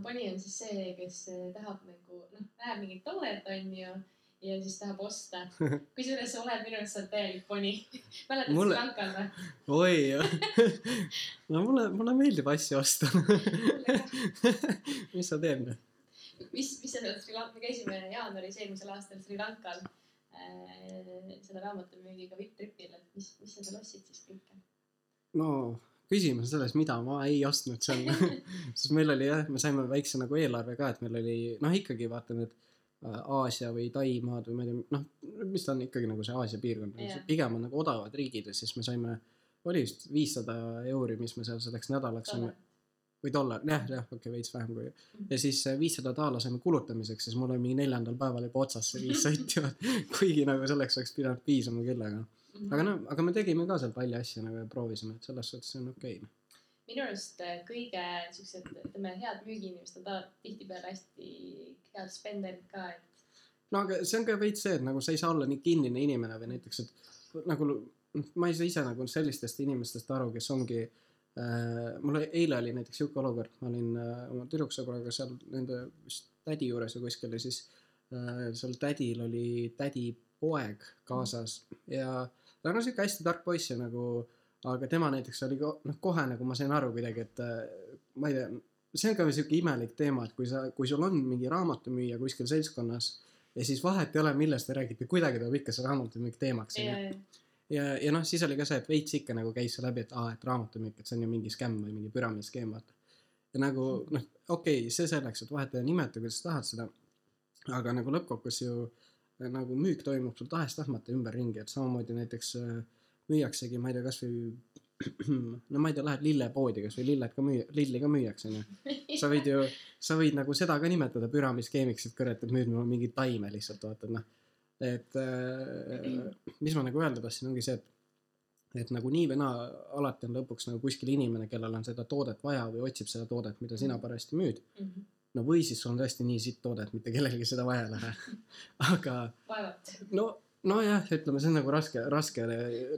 poni on siis see, kes äh, tahab nagu noh, näeb mingit toodet onju ja siis tahab osta. kusjuures sa oled minu arust, oled täielik poni. mäletad Mulle- Sri Lankal või? oi jah. no mulle, mulle meeldib asju osta. mis sa teed noh? mis, mis sa sealt Sri Lanka, me käisime jaanuaris eelmisel aastal Sri Lankal äh, selle raamatumüügiga vipp-tripil, et mis, mis sa seal ostsid siis kõike? no küsimus on selles, mida ma ei ostnud seal. sest meil oli jah, me saime väikse nagu eelarve ka, et meil oli noh, ikkagi vaata need äh, Aasia või Taimaad või ma ei tea, noh, mis ta on ikkagi nagu see Aasia piirkond Jah. pigem on nagu odavad riigid ja siis me saime, oli vist viissada euri, mis me seal selleks nädalaks saime või dollar, jah, jah, okei okay,, veits vähem kui ja siis äh, viissada daala saime kulutamiseks, siis mul oli mingi neljandal päeval juba otsas see viis sotti, kuigi nagu selleks oleks pidanud piisama küll, aga aga noh, aga me tegime ka seal palju asju nagu ja proovisime, et selles suhtes see on okei okay.. Minu arust äh, kõige siuksed, ütleme, head müügiinimesed on tihtipeale hästi head spenderid ka, et no aga see on ka veits see, et nagu sa ei saa olla nii kinnine inimene või näiteks, et nagu ma ei saa ise nagu sellistest inimestest aru, kes ongi äh,. mul eile oli näiteks sihuke olukord, ma olin äh, oma tüdruksõbraga seal nende vist tädi juures või kuskil ja siis äh, seal tädil oli tädipoeg kaasas ja ta on sihuke hästi tark poiss ja nagu, aga tema näiteks oli ko- noh, kohe nagu ma sain aru kuidagi, et äh, ma ei tea, see on ka sihuke imelik teema, et kui sa, kui sul on mingi raamatumüüja kuskil seltskonnas ja siis vahet ei ole, millest te räägite, kuidagi tuleb ikka see raamatumüük teemaks ja onju. ja, ja noh, siis oli ka see, et veits ikka nagu käis see läbi, et aa, et raamatumüük, et see on ju mingi skämm või mingi püramiidskeem, vaata. ja nagu noh, okei okay,, see selleks, et vahet ei ole, nimeta, kuidas tahad seda. aga nagu lõppkokkuvõttes ju nagu müük toimub sul tahes-tahtmata ümberringi, et samamoodi näiteks äh, müüaksegi, ma ei tea, kasvõi no ma ei tea, lähed lillepoodi, kasvõi lilled ka müü-, lilli ka müüakse onju. sa võid ju, sa võid nagu seda ka nimetada püramiidskeemiks, et kurat, et müüd mulle mingit taime lihtsalt vaata, noh. et äh, mis ma nagu öelda tahtsin, ongi see, et et nagu nii või naa alati on lõpuks nagu kuskil inimene, kellel on seda toodet vaja või otsib seda toodet, mida sina parajasti müüd. Mhm. no või siis on tõesti nii sitt toode, et mitte kellelgi seda vaja ei lähe. aga vaevalt. no, nojah, ütleme, see on nagu raske, raske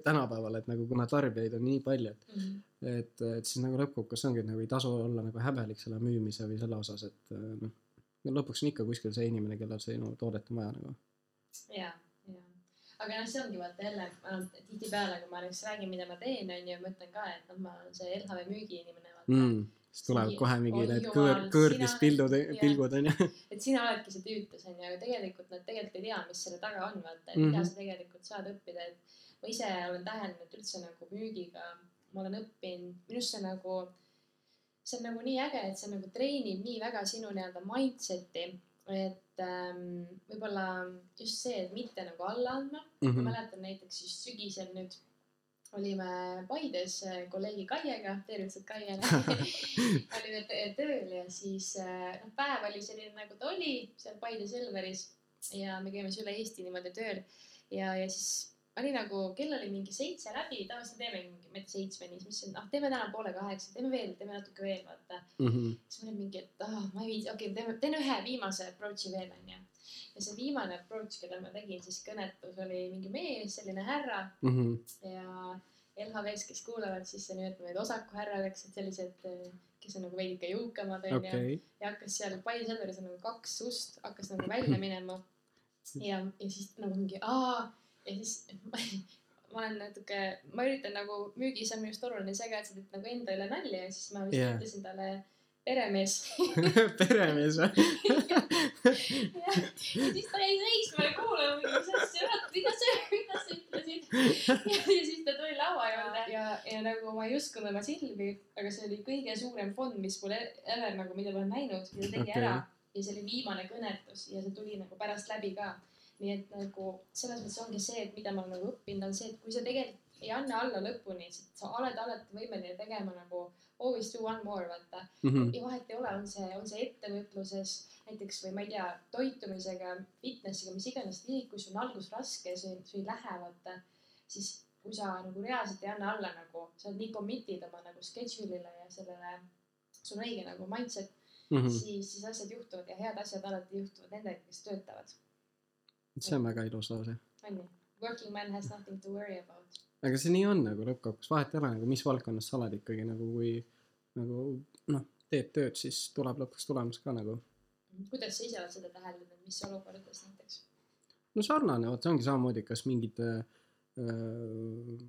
tänapäeval, et nagu kuna tarbijaid on nii palju, et Mhm. et, et siis nagu lõppkokkuvõttes ongi, et nagu ei tasu olla nagu häbelik selle müümise või selle osas, et äh, noh, no lõpuks on ikka kuskil see inimene, kellel sinu toodet on vaja nagu. ja, ja. aga noh, see ongi vaata jälle, tihtipeale, kui ma näiteks räägin, mida ma teen, onju, ma ütlen ka, et noh, ma olen see LHV müügiinimene, vaata mm.. mm.. siis tulevad kohe mingi need kõõr, kõõrmispildud pilgud onju. et sina oledki see tüütus onju, aga tegelikult nad tegelikult ei tea, mis selle taga on, vaata, et Mhm. mida sa tegelikult saad õppida, et ma ise olen täheldanud, et üldse nagu müügiga ma olen õppinud, minu arust see nagu, see on nagu nii äge, et see nagu treenib nii väga sinu nii-öelda mindset'i, et ähm, võib-olla just see, et mitte nagu alla andma mm. -hmm. ma mäletan näiteks just sügisel nüüd olime Paides äh, kolleegi Kaiega, tervitused Kaiele olime tö- tööl ja siis äh, noh, päev oli selline nagu ta oli seal Paide Selveris ja me käime siis üle Eesti niimoodi tööl ja, ja siis oli nagu, kell oli mingi seitse läbi, tavaliselt teeme mingi, ma ei tea, seitsmeni, siis mõtlesin, noh, teeme täna poole kaheksa, teeme veel, teeme natuke veel, vaata. Mhm. siis ma olin mingi, et ah, ma ei viitsi, okei okay,, teeme, teen ühe viimase approach'i veel, onju. Ja see viimane approach, keda ma tegin siis kõnetus, oli mingi mees, selline härra Mhm. ja, LHV-s, kes kuulavad, siis nimetame neid osakuhärradeks, et sellised, kes on nagu veidike jõukamad onju okei, ja hakkas seal pai Selveris on nagu kaks ust, hakkas nagu välja minema. ja, ja siis nagu mingi aa ja siis ma, ma olen natuke, ma üritan nagu müügis on minust oluline see ka, et sa teed nagu enda üle nalja ja siis ma vist yeah. ütlesin talle peremees peremees või? ja siis ta jäi seisma ja kuulama, mis asja, mida sa, mida sa ütlesid. ja, ja siis ta tuli laua juurde ja, ja nagu ma ei uskunud oma silmi, aga see oli kõige suurem fond, mis mul e- ever nagu, mida ma olen näinud, ja ta tegi okay. ära ja see oli viimane kõnetus ja see tuli nagu pärast läbi ka. nii et nagu selles mõttes ongi see, et mida ma olen nagu õppinud, on see, et kui sa tegelikult ei anna alla lõpuni, sa oled alati võimeline tegema nagu always do one more, vaata. Mhm. ja vahet ei ole, on see, on see ettevõtluses näiteks või ma ei tea, toitumisega, fitnessiga, mis iganes kui sul on algus raske sul, ei lähe, vaata, siis kui sa nagu reaalselt ei anna alla nagu, sa oled nii committed oma nagu schedule'ile ja sellele, sul on õige nagu mindset mm. -hmm. siis, siis asjad juhtuvad ja head asjad alati juhtuvad nendega, kes töötavad, see on väga ilus lause. onju. Working man has nothing to worry about. Aga see nii on nagu lõppkokkuvõttes, vahet ei ole nagu mis valdkonnas sa oled ikkagi nagu kui nagu noh, teed tööd, siis tuleb lõpuks tulemus ka nagu. kuidas sa ise oled seda täheldanud, mis olukordades näiteks? no sarnane, vot see ongi samamoodi, kas mingid äh, äh,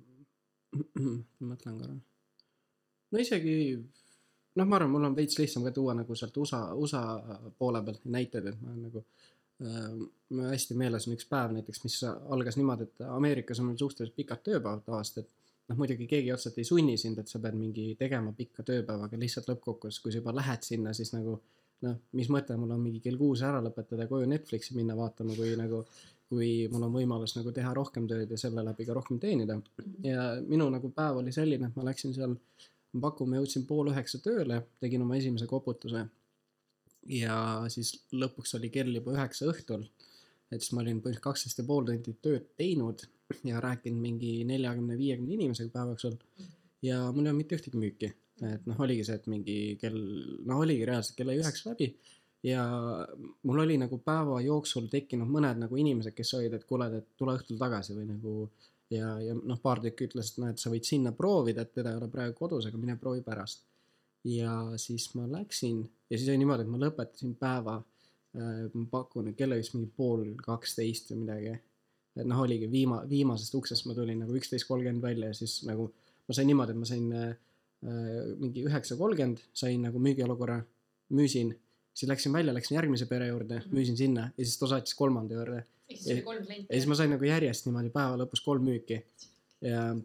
mõtlen korra. no isegi noh, ma arvan, mul on veits lihtsam ka tuua nagu sealt USA, USA poole pealt näiteid, et ma olen nagu äh, mul hästi meeles on üks päev näiteks, mis algas niimoodi, et Ameerikas on meil suhteliselt pikad tööpäevad tavaliselt, et noh, muidugi keegi otseselt ei sunni sind, et sa pead mingi tegema pikka tööpäeva, aga lihtsalt lõppkokkuvõttes, kui sa juba lähed sinna, siis nagu noh, mis mõte mul on mingi kell kuus ära lõpetada koju Netflixi minna vaatama, kui nagu kui mul on võimalus nagu teha rohkem tööd ja selle läbi ka rohkem teenida. ja minu nagu päev oli selline, et ma läksin seal, ma jõudsin pool üheksa tööle, tegin oma esimese koputuse. Ja siis lõpuks oli kell juba üheksa õhtul. et siis ma olin põhimõtteliselt kaksteist ja pool tundi tööd teinud ja rääkinud mingi neljakümne, viiekümne inimesega päeva jooksul. ja mul ei olnud mitte ühtegi müüki, et noh, oligi see, et mingi kell, noh, oligi reaalselt kella üheksa läbi ja mul oli nagu päeva jooksul tekkinud mõned nagu inimesed, kes olid, et kuule, et tule õhtul tagasi või nagu ja, ja noh, paar tükki ütles, et noh, et sa võid sinna proovida, et teda ei ole praegu kodus, aga mine proovi pärast. Ja siis ma läksin ja siis oli niimoodi, et ma lõpetasin päeva äh,, ma pakun, et kell oli vist mingi pool kaksteist või midagi. et noh, oligi viima-, viimasest uksest ma tulin nagu üksteist kolmkümmend välja ja siis nagu ma sain niimoodi, et ma sain äh, äh, mingi üheksa kolmkümmend sain nagu müügiolukorra, müüsin, siis läksin välja, läksin järgmise pere juurde, Mhm. müüsin sinna ja siis ta saatis kolmanda juurde ehk siis oli kolm klienti. ja siis ma sain nagu järjest niimoodi päeva lõpus kolm müüki ja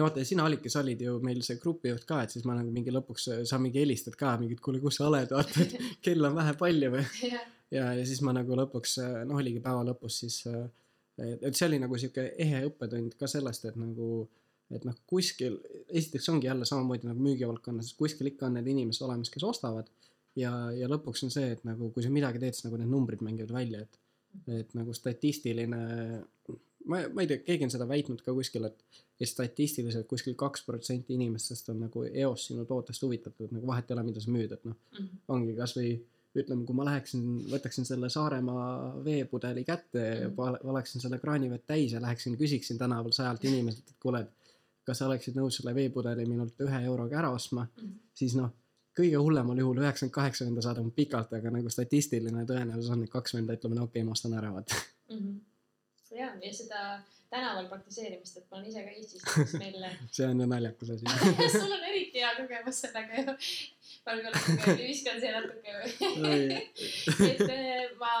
no ja sina Allik, sa olid ju meil see grupijuht ka, et siis ma nagu mingi lõpuks sa mingi helistad ka mingi, et kuule, kus sa oled, vaata, et kell on vähe palju. Või jah, ja, ja siis ma nagu lõpuks noh, oligi päeva lõpus siis et, et see oli nagu sihuke ehe õppetund ka sellest, et nagu et noh, kuskil esiteks ongi jälle samamoodi nagu müügivaldkonnas, kuskil ikka on need inimesed olemas, kes ostavad. Ja, ja lõpuks on see, et nagu kui sa midagi teed, siis nagu need numbrid mängivad välja, et et nagu statistiline ma, ma ei tea, keegi on seda väitnud ka kuskil, et et statistiliselt kuskil kaks protsenti inimestest on nagu eos sinu tootest huvitatud, nagu vahet ei ole, mida sa müüd, et noh, Mhm. ongi kasvõi ütleme, kui ma läheksin, võtaksin selle Saaremaa veepudeli kätte ja Mhm. pa- valeksin selle kraanivett täis ja läheksin küsiksin tänaval sajalt inimeselt, et kuule, et kas sa oleksid nõus selle veepudeli minult ühe euroga ära ostma, Mhm. siis noh, kõige hullemal juhul üheksakümmend kaheksa venda saadab pikalt, aga nagu statistiline tõenäosus on, et kaks venda ütleme, no okei okay,, ma ostan ära, vaata. Mhm. ja, ja seda tänaval praktiseerimist, et ma olen ise ka Eestis, meil see on ju naljakas asi. sul on eriti hea kogemus sellega ju. ma võib-olla natuke viskan siia natuke. et eh, ma,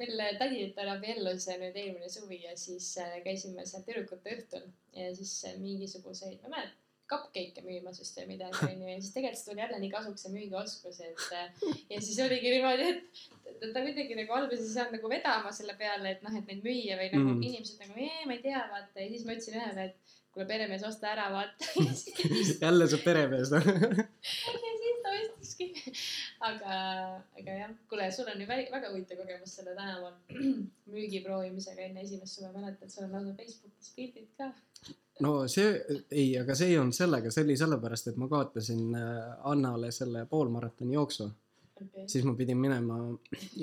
meil täditütar abiellus nüüd eelmine suvi ja siis eh, käisime seal tüdrukute õhtul ja siis eh, mingisuguseid, ma ei mäleta, cupcake'e või midagi onju ja siis tegelikult tuli jälle nii kasuks see müügioskus, et ja siis oligi niimoodi, et ta, ta kuidagi nagu alguses ei saanud nagu vedama selle peale, et noh, et neid müüa või nagu mm. inimesed nagu ee, ma ei tea, vaata ja siis ma ütlesin ühele, et kuule peremees, osta ära, vaata jälle see peremees, noh. ja siis ta ostiski. aga, aga jah, kuule, sul on ju vä- väga huvitav kogemus selle tänaval müügi proovimisega enne esimest suve, mäletad, sul on lausa Facebookis pildid ka. No see, ei, aga see ei olnud sellega, see oli sellepärast, et ma kaotasin äh, Annale selle poolmaratoni jooksu. okei, siis ma pidin minema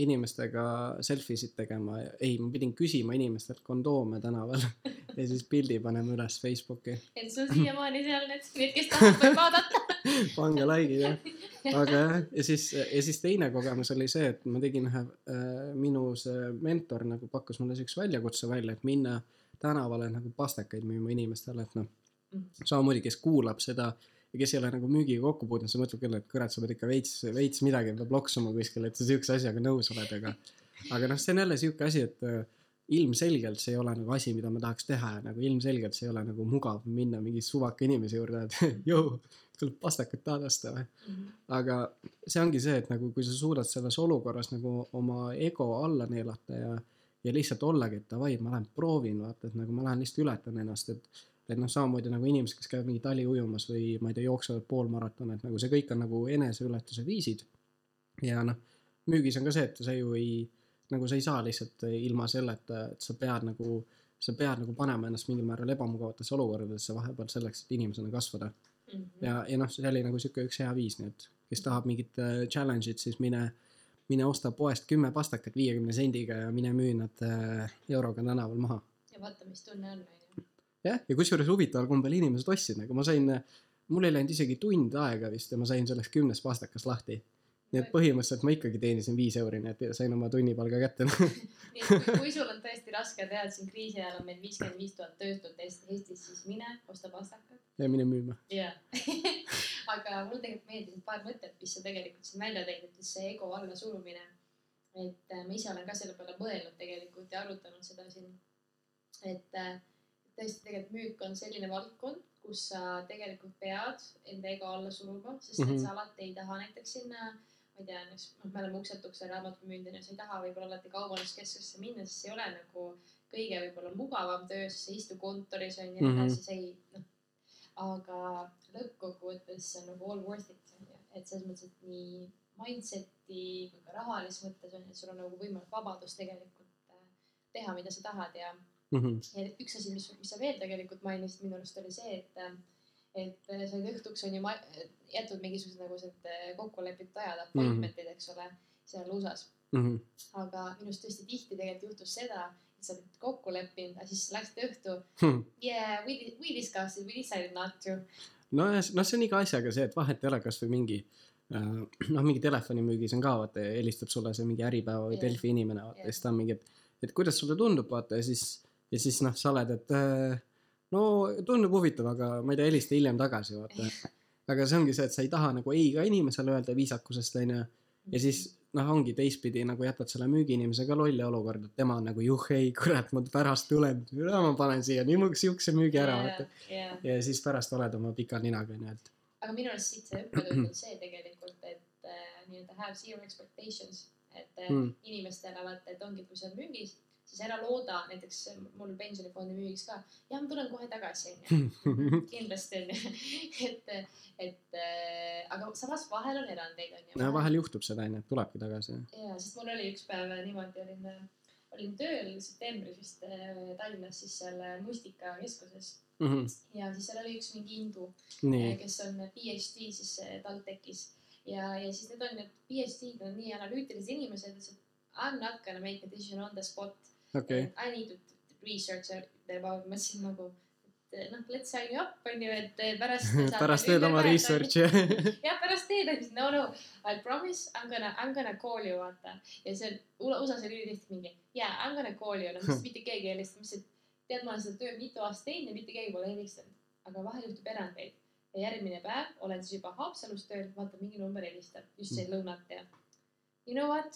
inimestega selfie sid tegema, ei, ma pidin küsima inimestelt kondoome tänaval ja siis pildi panema üles Facebooki. et sul siiamaani seal need, need, kes tahavad, võib vaadata. pange like'id jah. aga jah, ja siis, ja siis teine kogemus oli see, et ma tegin ühe äh,, minu see mentor nagu pakkus mulle siukse väljakutse välja, et minna tänavale nagu pastakaid müüma inimestele, et noh, samamoodi, kes kuulab seda ja kes ei ole nagu müügiga kokku puutunud, siis mõtleb küll, et kurat, sa pead ikka veits, veits midagi peab loksuma kuskil, et sa siukse asjaga nõus oled, aga aga noh, see on jälle siuke asi, et äh, ilmselgelt see ei ole nagu asi, mida ma tahaks teha ja nagu ilmselgelt see ei ole nagu mugav minna mingi suvaka inimese juurde, et jõu, tuleb pastakat tahad osta või. aga see ongi see, et nagu kui sa suudad selles olukorras nagu oma ego alla neelata ja, ja lihtsalt ollagi, et davai, ma lähen proovin, vaata, et nagu ma lähen lihtsalt ületan ennast, et et noh, samamoodi nagu inimesed, kes käivad mingi tali ujumas või ma ei tea, jooksevad poolmaratone, et nagu see kõik on nagu eneseületuse viisid. ja noh, müügis on ka see, et sa ju ei, nagu sa ei saa lihtsalt ilma selleta, et sa pead nagu, sa pead nagu panema ennast mingil määral ebamugavatesse olukordadesse vahepeal selleks, et inimesena kasvada ja, ja noh, see oli nagu sihuke üks hea viis, nii et kes tahab mingit äh, challenge'it, siis mine, mine osta poest kümme pastakat viiekümne sendiga ja mine müü nad äh, euroga tänaval maha. ja vaata, mis tunne on, onju. jah, ja kusjuures huvitaval kombel inimesed ostsid nagu ma sain, mul ei läinud isegi tund aega vist ja ma sain sellest kümnest pastakast lahti. nii et põhimõtteliselt ma ikkagi teenisin viis euri, nii et sain oma tunnipalga kätte. nii et kui, kui sul on tõesti raske teha, et siin kriisi ajal on meil viiskümmend viis tuhat töötut Eest- Eestis, siis mine osta pastakat. ja mine müüma. jah. Aga mulle tegelikult meeldisid paar mõtet, mis sa tegelikult siin välja tõid, et see ego allasurumine. et äh, ma ise olen ka selle peale mõelnud tegelikult ja arutanud seda siin. et äh, tõesti tegelikult müük on selline valdkond, kus sa tegelikult pead enda ego alla suruma, sest mm Mhm. -hmm. et sa alati ei taha näiteks sinna ma ei tea, näiteks noh, me oleme ukselt müünud onju, sa ei taha võib-olla alati kaubanduskeskusesse minna, sest see ei ole nagu kõige võib-olla mugavam töö, sest sa ei istu kontoris ja nii Mhm. sa ei noh. Aga lõppkokkuvõttes see on nagu all worth it onju, et selles mõttes, et nii mindset'i kui ka rahalises mõttes on ju, et sul on nagu võimalik vabadus tegelikult äh, teha, mida sa tahad ja Mhm. ja üks asi, mis, mis sa veel tegelikult mainisid minu arust oli see, et et sa olid õhtuks on ju jätnud mingisugused nagu sellised kokku lepitud ajad, appointment'id, eks ole, seal USA-s. Mhm. aga minu arust tõesti tihti tegelikult juhtus seda, sa olid kokku leppinud, aga siis läksid õhtu Hmm. yeah, we, we discussed we decided not to. nojah, noh, see on iga asjaga see, et vahet ei ole, kasvõi mingi äh, noh, mingi telefonimüügis on ka vaata, helistab sulle see mingi Äripäeva või Jah. Delfi inimene, vaata Jah. ja siis ta on mingi, et, et kuidas sulle tundub, vaata ja siis, ja siis noh, sa oled, et äh, no tundub huvitav, aga ma ei tea, helista hiljem tagasi, vaata. aga see ongi see, et sa ei taha nagu ei ka inimesele öelda viisakusest, onju. ja siis noh, ongi teistpidi nagu jätad selle müügiinimese ka lolli olukorda, et tema on nagu juh ei kurat, ma pärast tulen, ma panen siia niimoodi siukse müügi ära, vaata. yeah.. ja siis pärast oled oma pika ninaga, onju, et aga minu arust siit see õppetund on see tegelikult, et äh, nii-öelda have zero expectations, et Mm. inimestele vaata, et ongi, kui sa müügis, siis ära looda, näiteks mul pensionifondi müügis ka, jah, ma tulen kohe tagasi, onju. kindlasti onju, et, et äh, aga samas vahel on erandeid onju. no vahel juhtub seda, onju, et tulebki tagasi. ja, sest mul oli üks päev niimoodi, olin, olin tööl septembris vist äh, Tallinnas siis seal äh, mustikakeskuses ja siis seal oli üks mingi hindu, kes on PhD siis äh, TalTechis. Ja, ja siis need on need PhD-d on nii analüütilised inimesed, ütlesid I m not gonna make a decision on the spot okei. I need to research about, mõtlesin nagu, et noh, let's sign you up on ju, et pärast. pärast teed oma. research'i. jah, pärast teed, siis no no, I promise I m gonna, I m gonna call you vaata. ja see USA-s oli ülitihti mingi yeah, I m gonna call you, no mis mitte keegi ei helista, ütlesin, et tead, ma olen seda tööd mitu aastat teinud ja mitte keegi pole helistanud. aga vahel juhtub erandeid ja järgmine päev olen siis juba Haapsalus tööl, vaatan mingi number helistab, just see lõunat ja you know what?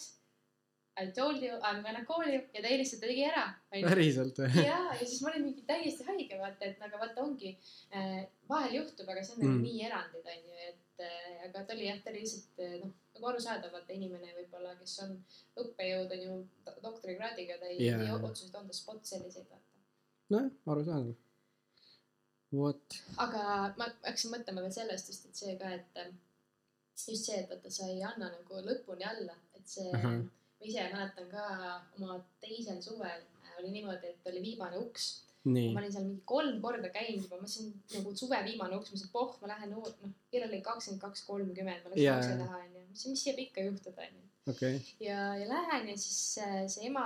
I told you I m gonna call you ja ta helistas, ta tegi ära. päriselt või? ja, ja siis ma olin mingi täiesti haige, vaata, et aga vaata ongi äh,, vahel juhtub, aga see on nagu Mm. nii erandid onju, et äh, aga ta oli jah, ta oli lihtsalt äh, noh, nagu arusaadav, vaata inimene võib-olla, kes on õppejõud on ju do- doktorikraadiga, ta ei Jaa. yeah. tee otsuseid on the spot selliseid vaata. nojah, arusaadav. vot, aga ma hakkasin mõtlema veel sellest just, et see ka, et äh, just see, et vaata, sa ei anna nagu lõpuni alla, et see uh. -huh. Ma ise mäletan ka oma teisel suvel äh, oli niimoodi, et oli viimane uks ma, olin seal mingi kolm korda käinud juba, ma mõtlesin nagu suve viimane uks, ma mõtlesin, poh, ma lähen, noh, kell oli kakskümmend kaks kolmkümmend, ma läksin Jaa, ukse taha onju, mõtlesin, mis jääb ikka juhtuda onju. okei, ja, ja lähen ja siis äh, see ema,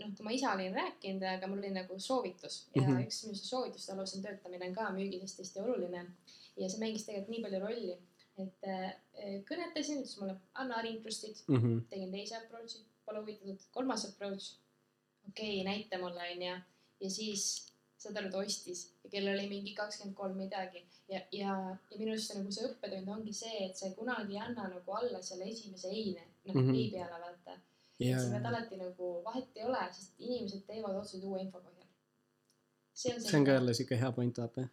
noh, tema isa olin rääkinud, aga mul oli nagu soovitus ja mm. -hmm. üks minu soovituste alusel töötamine on ka müügis hästi-hästi oluline ja see mängis tegelikult nii palju rolli, et äh, kõnetasin, ütles mulle anna ringrustid, Mhm. tegin teise approach'i, pole huvitatud, kolmas approach, okei okay,, näita mulle onju ja siis saad aru, ta ostis ja kell oli mingi kakskümmend kolm midagi ja, ja, ja minu arust see nagu see õppetund ongi see, et sa kunagi ei anna nagu alla selle esimese eine, noh mm. -hmm. ei peale vaata. et sa pead alati nagu vahet ei ole, sest inimesed teevad otsuseid uue info põhjal. see on see on ka jälle siuke hea point, vaata.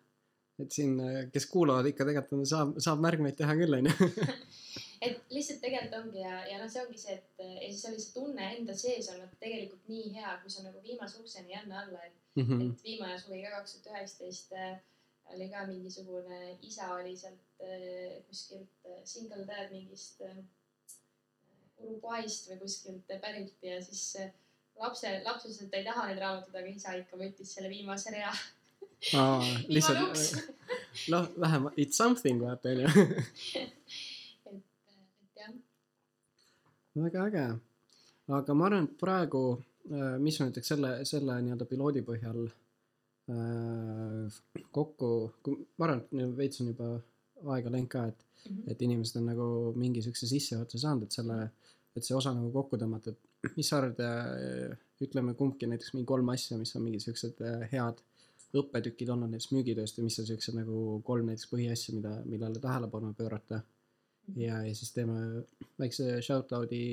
Et siin, kes kuulavad ikka tegelikult saab, saab märkmeid teha küll, onju. et lihtsalt tegelikult ongi ja, ja noh, see ongi see, et ja siis oli see tunne enda sees on vaata tegelikult nii hea, kui sa nagu viimase ukseni ei anna alla, et Mhm. et viimane suvi ka kaks tuhat üheksateist äh, oli ka mingisugune isa oli sealt äh, kuskilt äh, single dad mingist äh, Uruguayst või kuskilt äh, pärit ja siis äh, lapse, laps ütles, et ta ei taha neid raamatuid, aga isa ikka võttis selle viimase rea. Uks lihtsalt,. noh, vähemalt it's something, vaata, onju. et, et jah, väga äge. aga ma arvan, et praegu, mis ma näiteks selle, selle nii-öelda piloodi põhjal äh, kokku, ma arvan, et veits on juba aega läinud ka, et, Mhm. et inimesed on nagu mingi siukse sissejuhatuse saanud, et selle, et see osa nagu kokku tõmmata, et mis sa arvad, ütleme kumbki näiteks mingi kolm asja, mis on mingi siuksed äh, head õppetükid olnud näiteks müügitööst ja mis on siuksed nagu kolm näiteks põhiasja, mida, millele tähelepanu pöörata ja, ja siis teeme väikse shout out'i,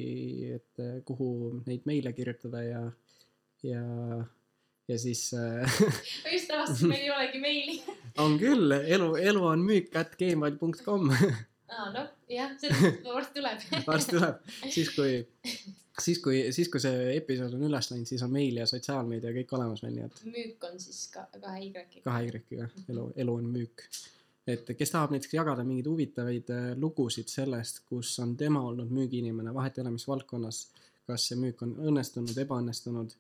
et äh, kuhu neid meile kirjutada ja, ja, ja siis äh, ma just avastasin, meil ei olegi meili. on küll, elu, elu on müük at gmail.com aa, noh, jah, see varsti tuleb. varsti tuleb, siis kui, siis kui, siis kui see episood on üles läinud, siis on meil ja sotsiaalmeedia kõik olemas meil, nii et müük on siis ka kahe Y-ga. kahe Y-ga, elu, elu on müük. et kes tahab näiteks jagada mingeid huvitavaid äh, lugusid sellest, kus on tema olnud müügiinimene, vahet ei ole, mis valdkonnas, kas see müük on õnnestunud, ebaõnnestunud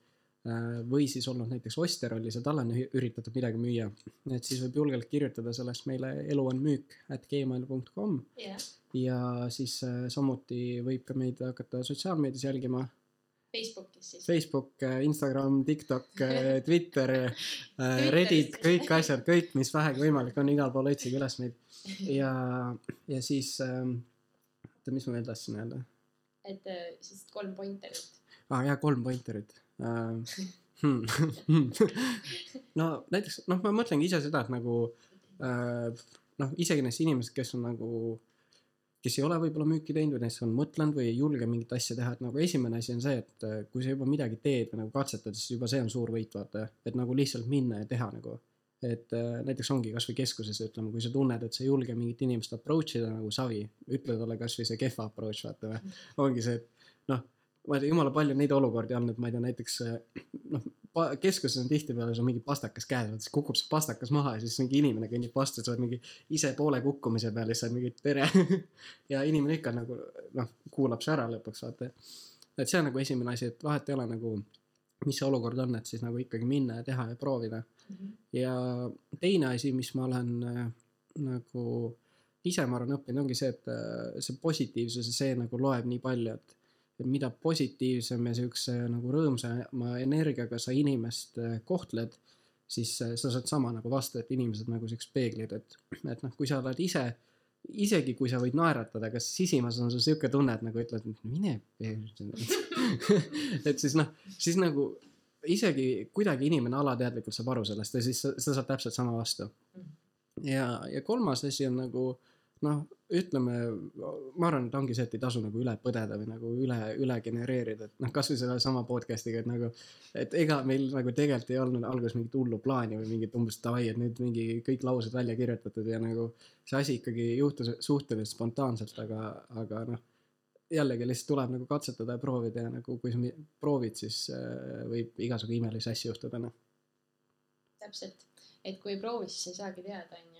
või siis olnud näiteks ostja rollis ja talle on üritatud midagi müüa, et siis võib julgelt kirjutada sellest meile elu on müük at gmail.com jah, ja siis äh, samuti võib ka meid hakata sotsiaalmeedias jälgima Facebookis siis. Facebook, Instagram, TikTok, Twitter, Reddit, kõik asjad, kõik, mis vähegi võimalik on, igal pool otsige üles meid ja, ja siis ähm,, oota, mis ma veel tahtsin öelda et äh, siis kolm pointerit. ah,? jaa, kolm pointerit. no näiteks, noh, ma mõtlengi ise seda, et nagu uh, noh, isegi inimesed, kes on nagu, kes ei ole võib-olla müüki teinud või näiteks on mõtlenud või ei julge mingit asja teha, et nagu esimene asi on see, et uh, kui sa juba midagi teed või nagu katsetad, siis juba see on suur võit, vaata, et nagu lihtsalt minna ja teha nagu. Et äh, näiteks ongi kasvõi keskuses ütleme, kui sa tunned, et sa ei julge mingit inimest approach ida nagu savi, ütle talle kasvõi see kehva approach, vaata või. ongi see, et noh, ma ei tea, jumala palju neid olukordi on, et ma ei tea, näiteks äh, noh, keskuses on tihtipeale sul mingi pastakas käes, siis kukub see pastakas maha ja siis mingi inimene kõnnib vastu, sa oled mingi ise poole kukkumise peal ja siis sa oled mingi tere. ja inimene ikka nagu noh, kuulab su ära lõpuks vaata. et see on nagu esimene asi, et vahet ei ole nagu, mis see olukord on, et siis nagu ikkagi minna ja teha ja proovida ja teine asi, mis ma olen äh, nagu ise, ma arvan, õppinud, ongi see, et äh, see positiivsus ja see nagu loeb nii palju, et et mida positiivsem ja siukse nagu rõõmsama energiaga sa inimest äh, kohtled, siis äh, sa saad sama nagu vastu, et inimesed nagu siuksed peeglid, et, et noh, kui sa oled ise, isegi kui sa võid naeratada, kas sisimas on sul siuke tunne, et nagu ütled, et mine et siis noh, siis nagu isegi kuidagi inimene alateadlikult saab aru sellest ja siis sa, sa saad täpselt sama vastu. ja, ja kolmas asi on nagu noh, ütleme, ma arvan, et ongi see, et ei tasu nagu üle põdeda või nagu üle, üle genereerida, et noh, kasvõi sellesama podcast'iga, et nagu, et ega meil nagu tegelikult ei olnud alguses mingit hullu plaani või mingit umbes davai, et nüüd mingi kõik laused välja kirjutatud ja nagu see asi ikkagi juhtus suhteliselt spontaanselt, aga, aga noh, jällegi lihtsalt tuleb nagu katsetada ja proovida ja nagu kui sa proovid, siis äh, võib igasugu imelisi asju juhtuda, noh. täpselt, et kui ei proovi, siis ei saagi teada, onju. jaa,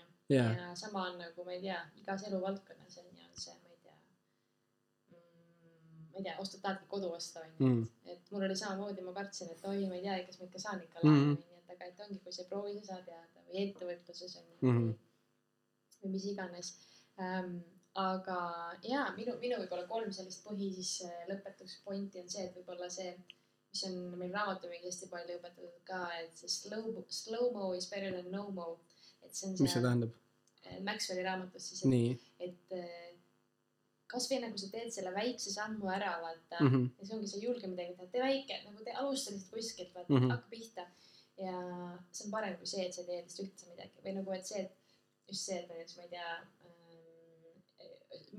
ja sama on nagu, ma ei tea, igas eluvaldkonnas on ju see, ma ei tea mm,, ma ei tea, ostad, tahadki kodu osta, onju Mm. et, et mul oli samamoodi, ma kartsin, et oi, ma ei tea, kas ma ikka saan ikka laenu, onju, et aga et ongi, kui sa ei proovi, sa saad teada või ettevõtluses on ju Mhm. või, või mis iganes ähm,. aga jaa, minu, minu võib-olla kolm sellist põhi siis äh, lõpetuseks pointi on see, et võib-olla see, mis on meil raamatumüügis hästi palju õpetatud ka, et see slow, slow-mo is better than no-mo. et see on mis see see tähendab? Äh, Maxwelli raamatus siis, et nii et äh, kasvõi nagu sa teed selle väikse sammu ära, vaata mm. mm.. -hmm. ja see ongi, sa ei julge midagi teha, tee väike, nagu te alusta lihtsalt kuskilt, vaata Mhm. mm, -hmm. hakka pihta. ja see on parem kui see, et sa ei tee lihtsalt üldse midagi või nagu, et see, et just see, et näiteks ma ei tea ähm,,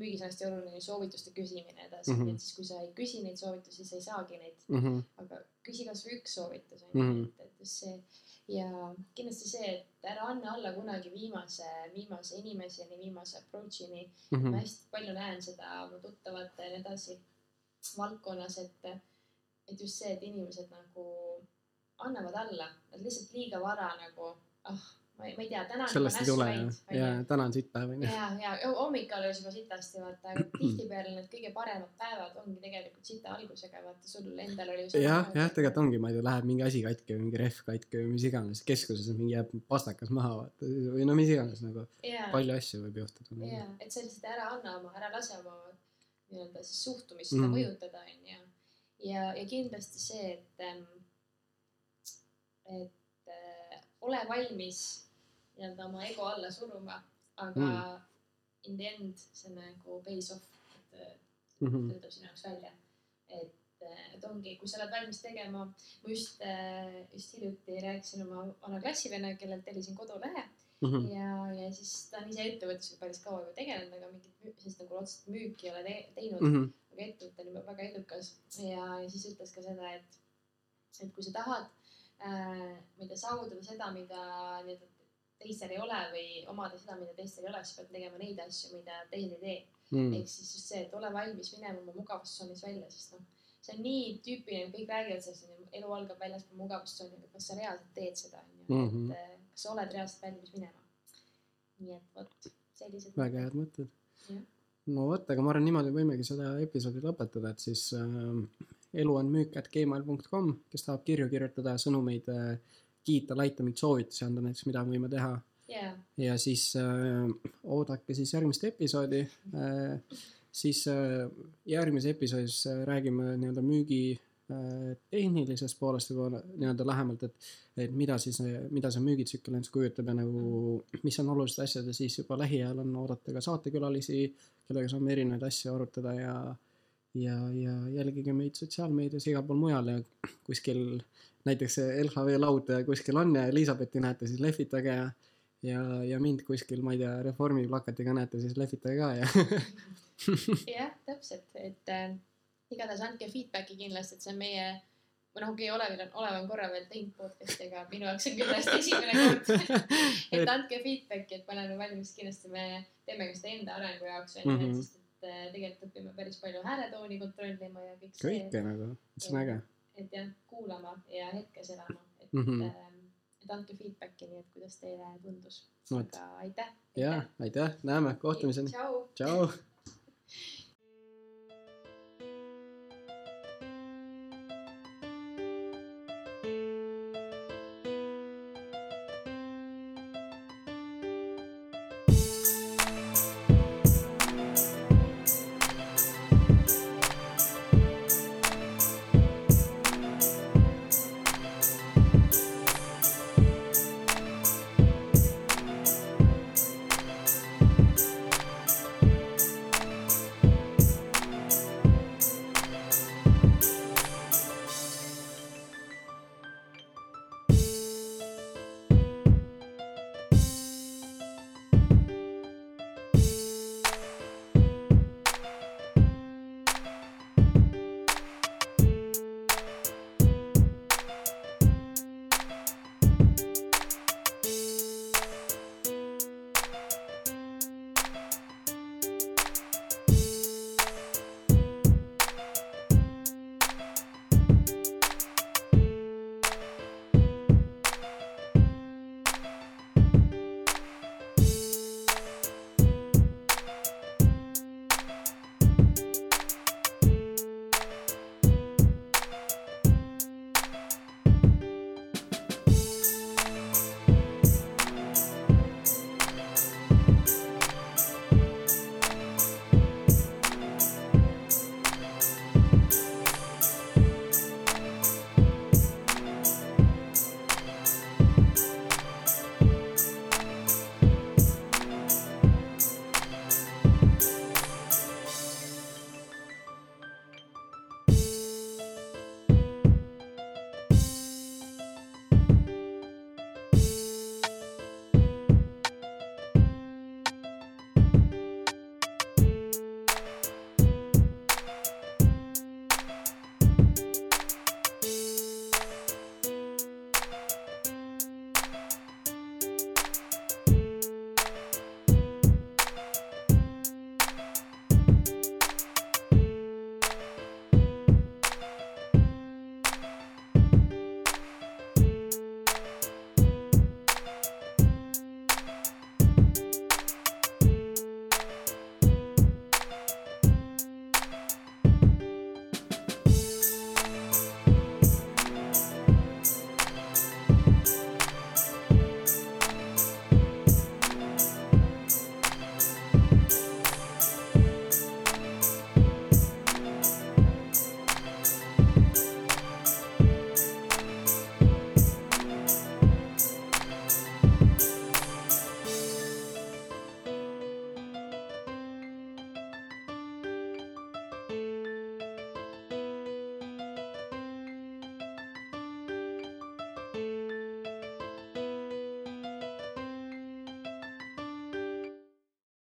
müügis on hästi oluline soovituste küsimine edasi mm, Mhm. -hmm. et siis kui sa ei küsi neid soovitusi, sa ei saagi neid, Mm -hmm. aga küsi kasvõi üks soovitus onju Mhm. mm, -hmm. et, et just see ja kindlasti see, et ära anna alla kunagi viimase, viimase inimeseni, viimase approach'ini Mm ma -hmm. hästi palju näen seda oma tuttavate ja nii edasi valdkonnas, et, et just see, et inimesed nagu annavad alla, nad lihtsalt liiga vara nagu, ah, ma ei, ma ei tea, täna on sellest ei tule jah, ja täna on sitt päev onju. ja, ja hommik alles juba sitasti vaata, aga tihtipeale need kõige paremad päevad ongi tegelikult sita algusega, vaata sul endal oli ju jah, jah, tegelikult ongi, ma ei tea, läheb mingi asi katki või mingi rehv katki või mis iganes, keskuses mingi jääb pastakas maha vaata või no mis iganes nagu ja, palju asju võib juhtuda. ja, et sa lihtsalt ära anna oma, ära lase oma nii-öelda siis suhtumist Mhm. mm. mõjutada, onju. ja, ja kindlasti see, et, et äh, ole valmis nii-öelda oma ego alla suruma, aga Mm. in the end see nagu pays off, et äh, Mhm. töötab sinu jaoks välja. et, et ongi, kui sa oled valmis tegema, ma just, just hiljuti rääkisin oma vana klassivennaga, kellelt tellisin kodulehe Mhm. ja, ja siis ta on ise ettevõtlusega päris kaua juba tegelenud, aga mingit sellist nagu otseselt müüki ei ole te teinud mm. -hmm. aga ettevõte on juba väga edukas ja, ja siis ütles ka seda, et, et kui sa tahad äh,, ma ei tea, saavutada seda, mida nii-öelda teistel ei ole või omada seda, mida teistel ei ole, siis pead tegema neid asju, mida teised ei tee. Mhm. ehk siis just see, et ole valmis minema oma mugavustsoonis välja, sest noh, see on nii tüüpiline, kõik räägivad sellest, et elu algab väljaspool mugavustsooni, aga kas sa reaalselt teed seda, onju, Mhm. et äh, kas sa oled reaalselt valmis minema. nii et vot sellised. väga head mõtted no vot, aga ma arvan, niimoodi võimegi seda episoodi lõpetada, et siis äh, elu on müük at gmail.com, kes tahab kirju kirjutada, sõnumeid äh, kiita, laita, mingeid soovitusi anda näiteks, mida me võime teha. Jaa, ja siis äh, oodake siis järgmist episoodi. Äh,. siis äh, järgmises episoodis äh, räägime nii-öelda müügi äh, tehnilisest poolest võib-olla nii-öelda lähemalt, et, et mida siis, mida see müügitsükkel endast kujutab ja nagu, mis on olulised asjad. Ja siis juba lähiajal on oodata ka saatekülalisi, kellega saame erinevaid asju arutada ja ja, ja jälgige meid sotsiaalmeedias igal pool mujal ja kuskil näiteks LHV laud kuskil on ja Elizabethi näete, siis lehvitage ja ja, ja mind kuskil, ma ei tea, Reformi plakatiga näete, siis lehvitage ka ja jah, täpselt, et äh, igatahes andke feedback'i kindlasti, et see on meie või noh, okay,, Olevil on, Olev on korra veel teinud podcast'i, aga minu jaoks on täiesti esimene kord. et andke feedback'i, et me oleme valmis, kindlasti me teeme ka seda enda arengu jaoks onju mm, Mhm. -hmm. sest et äh, tegelikult õpime päris palju hääletooni kontrollima ja kõik see, kõike nagu, see on äge. et jah, kuulama ja hetkes elama, et mm, -hmm. et andke feedback'i, nii et kuidas teile tundus. Vot. aga aitäh. ja aitäh, näeme, kohtumiseni, tšau.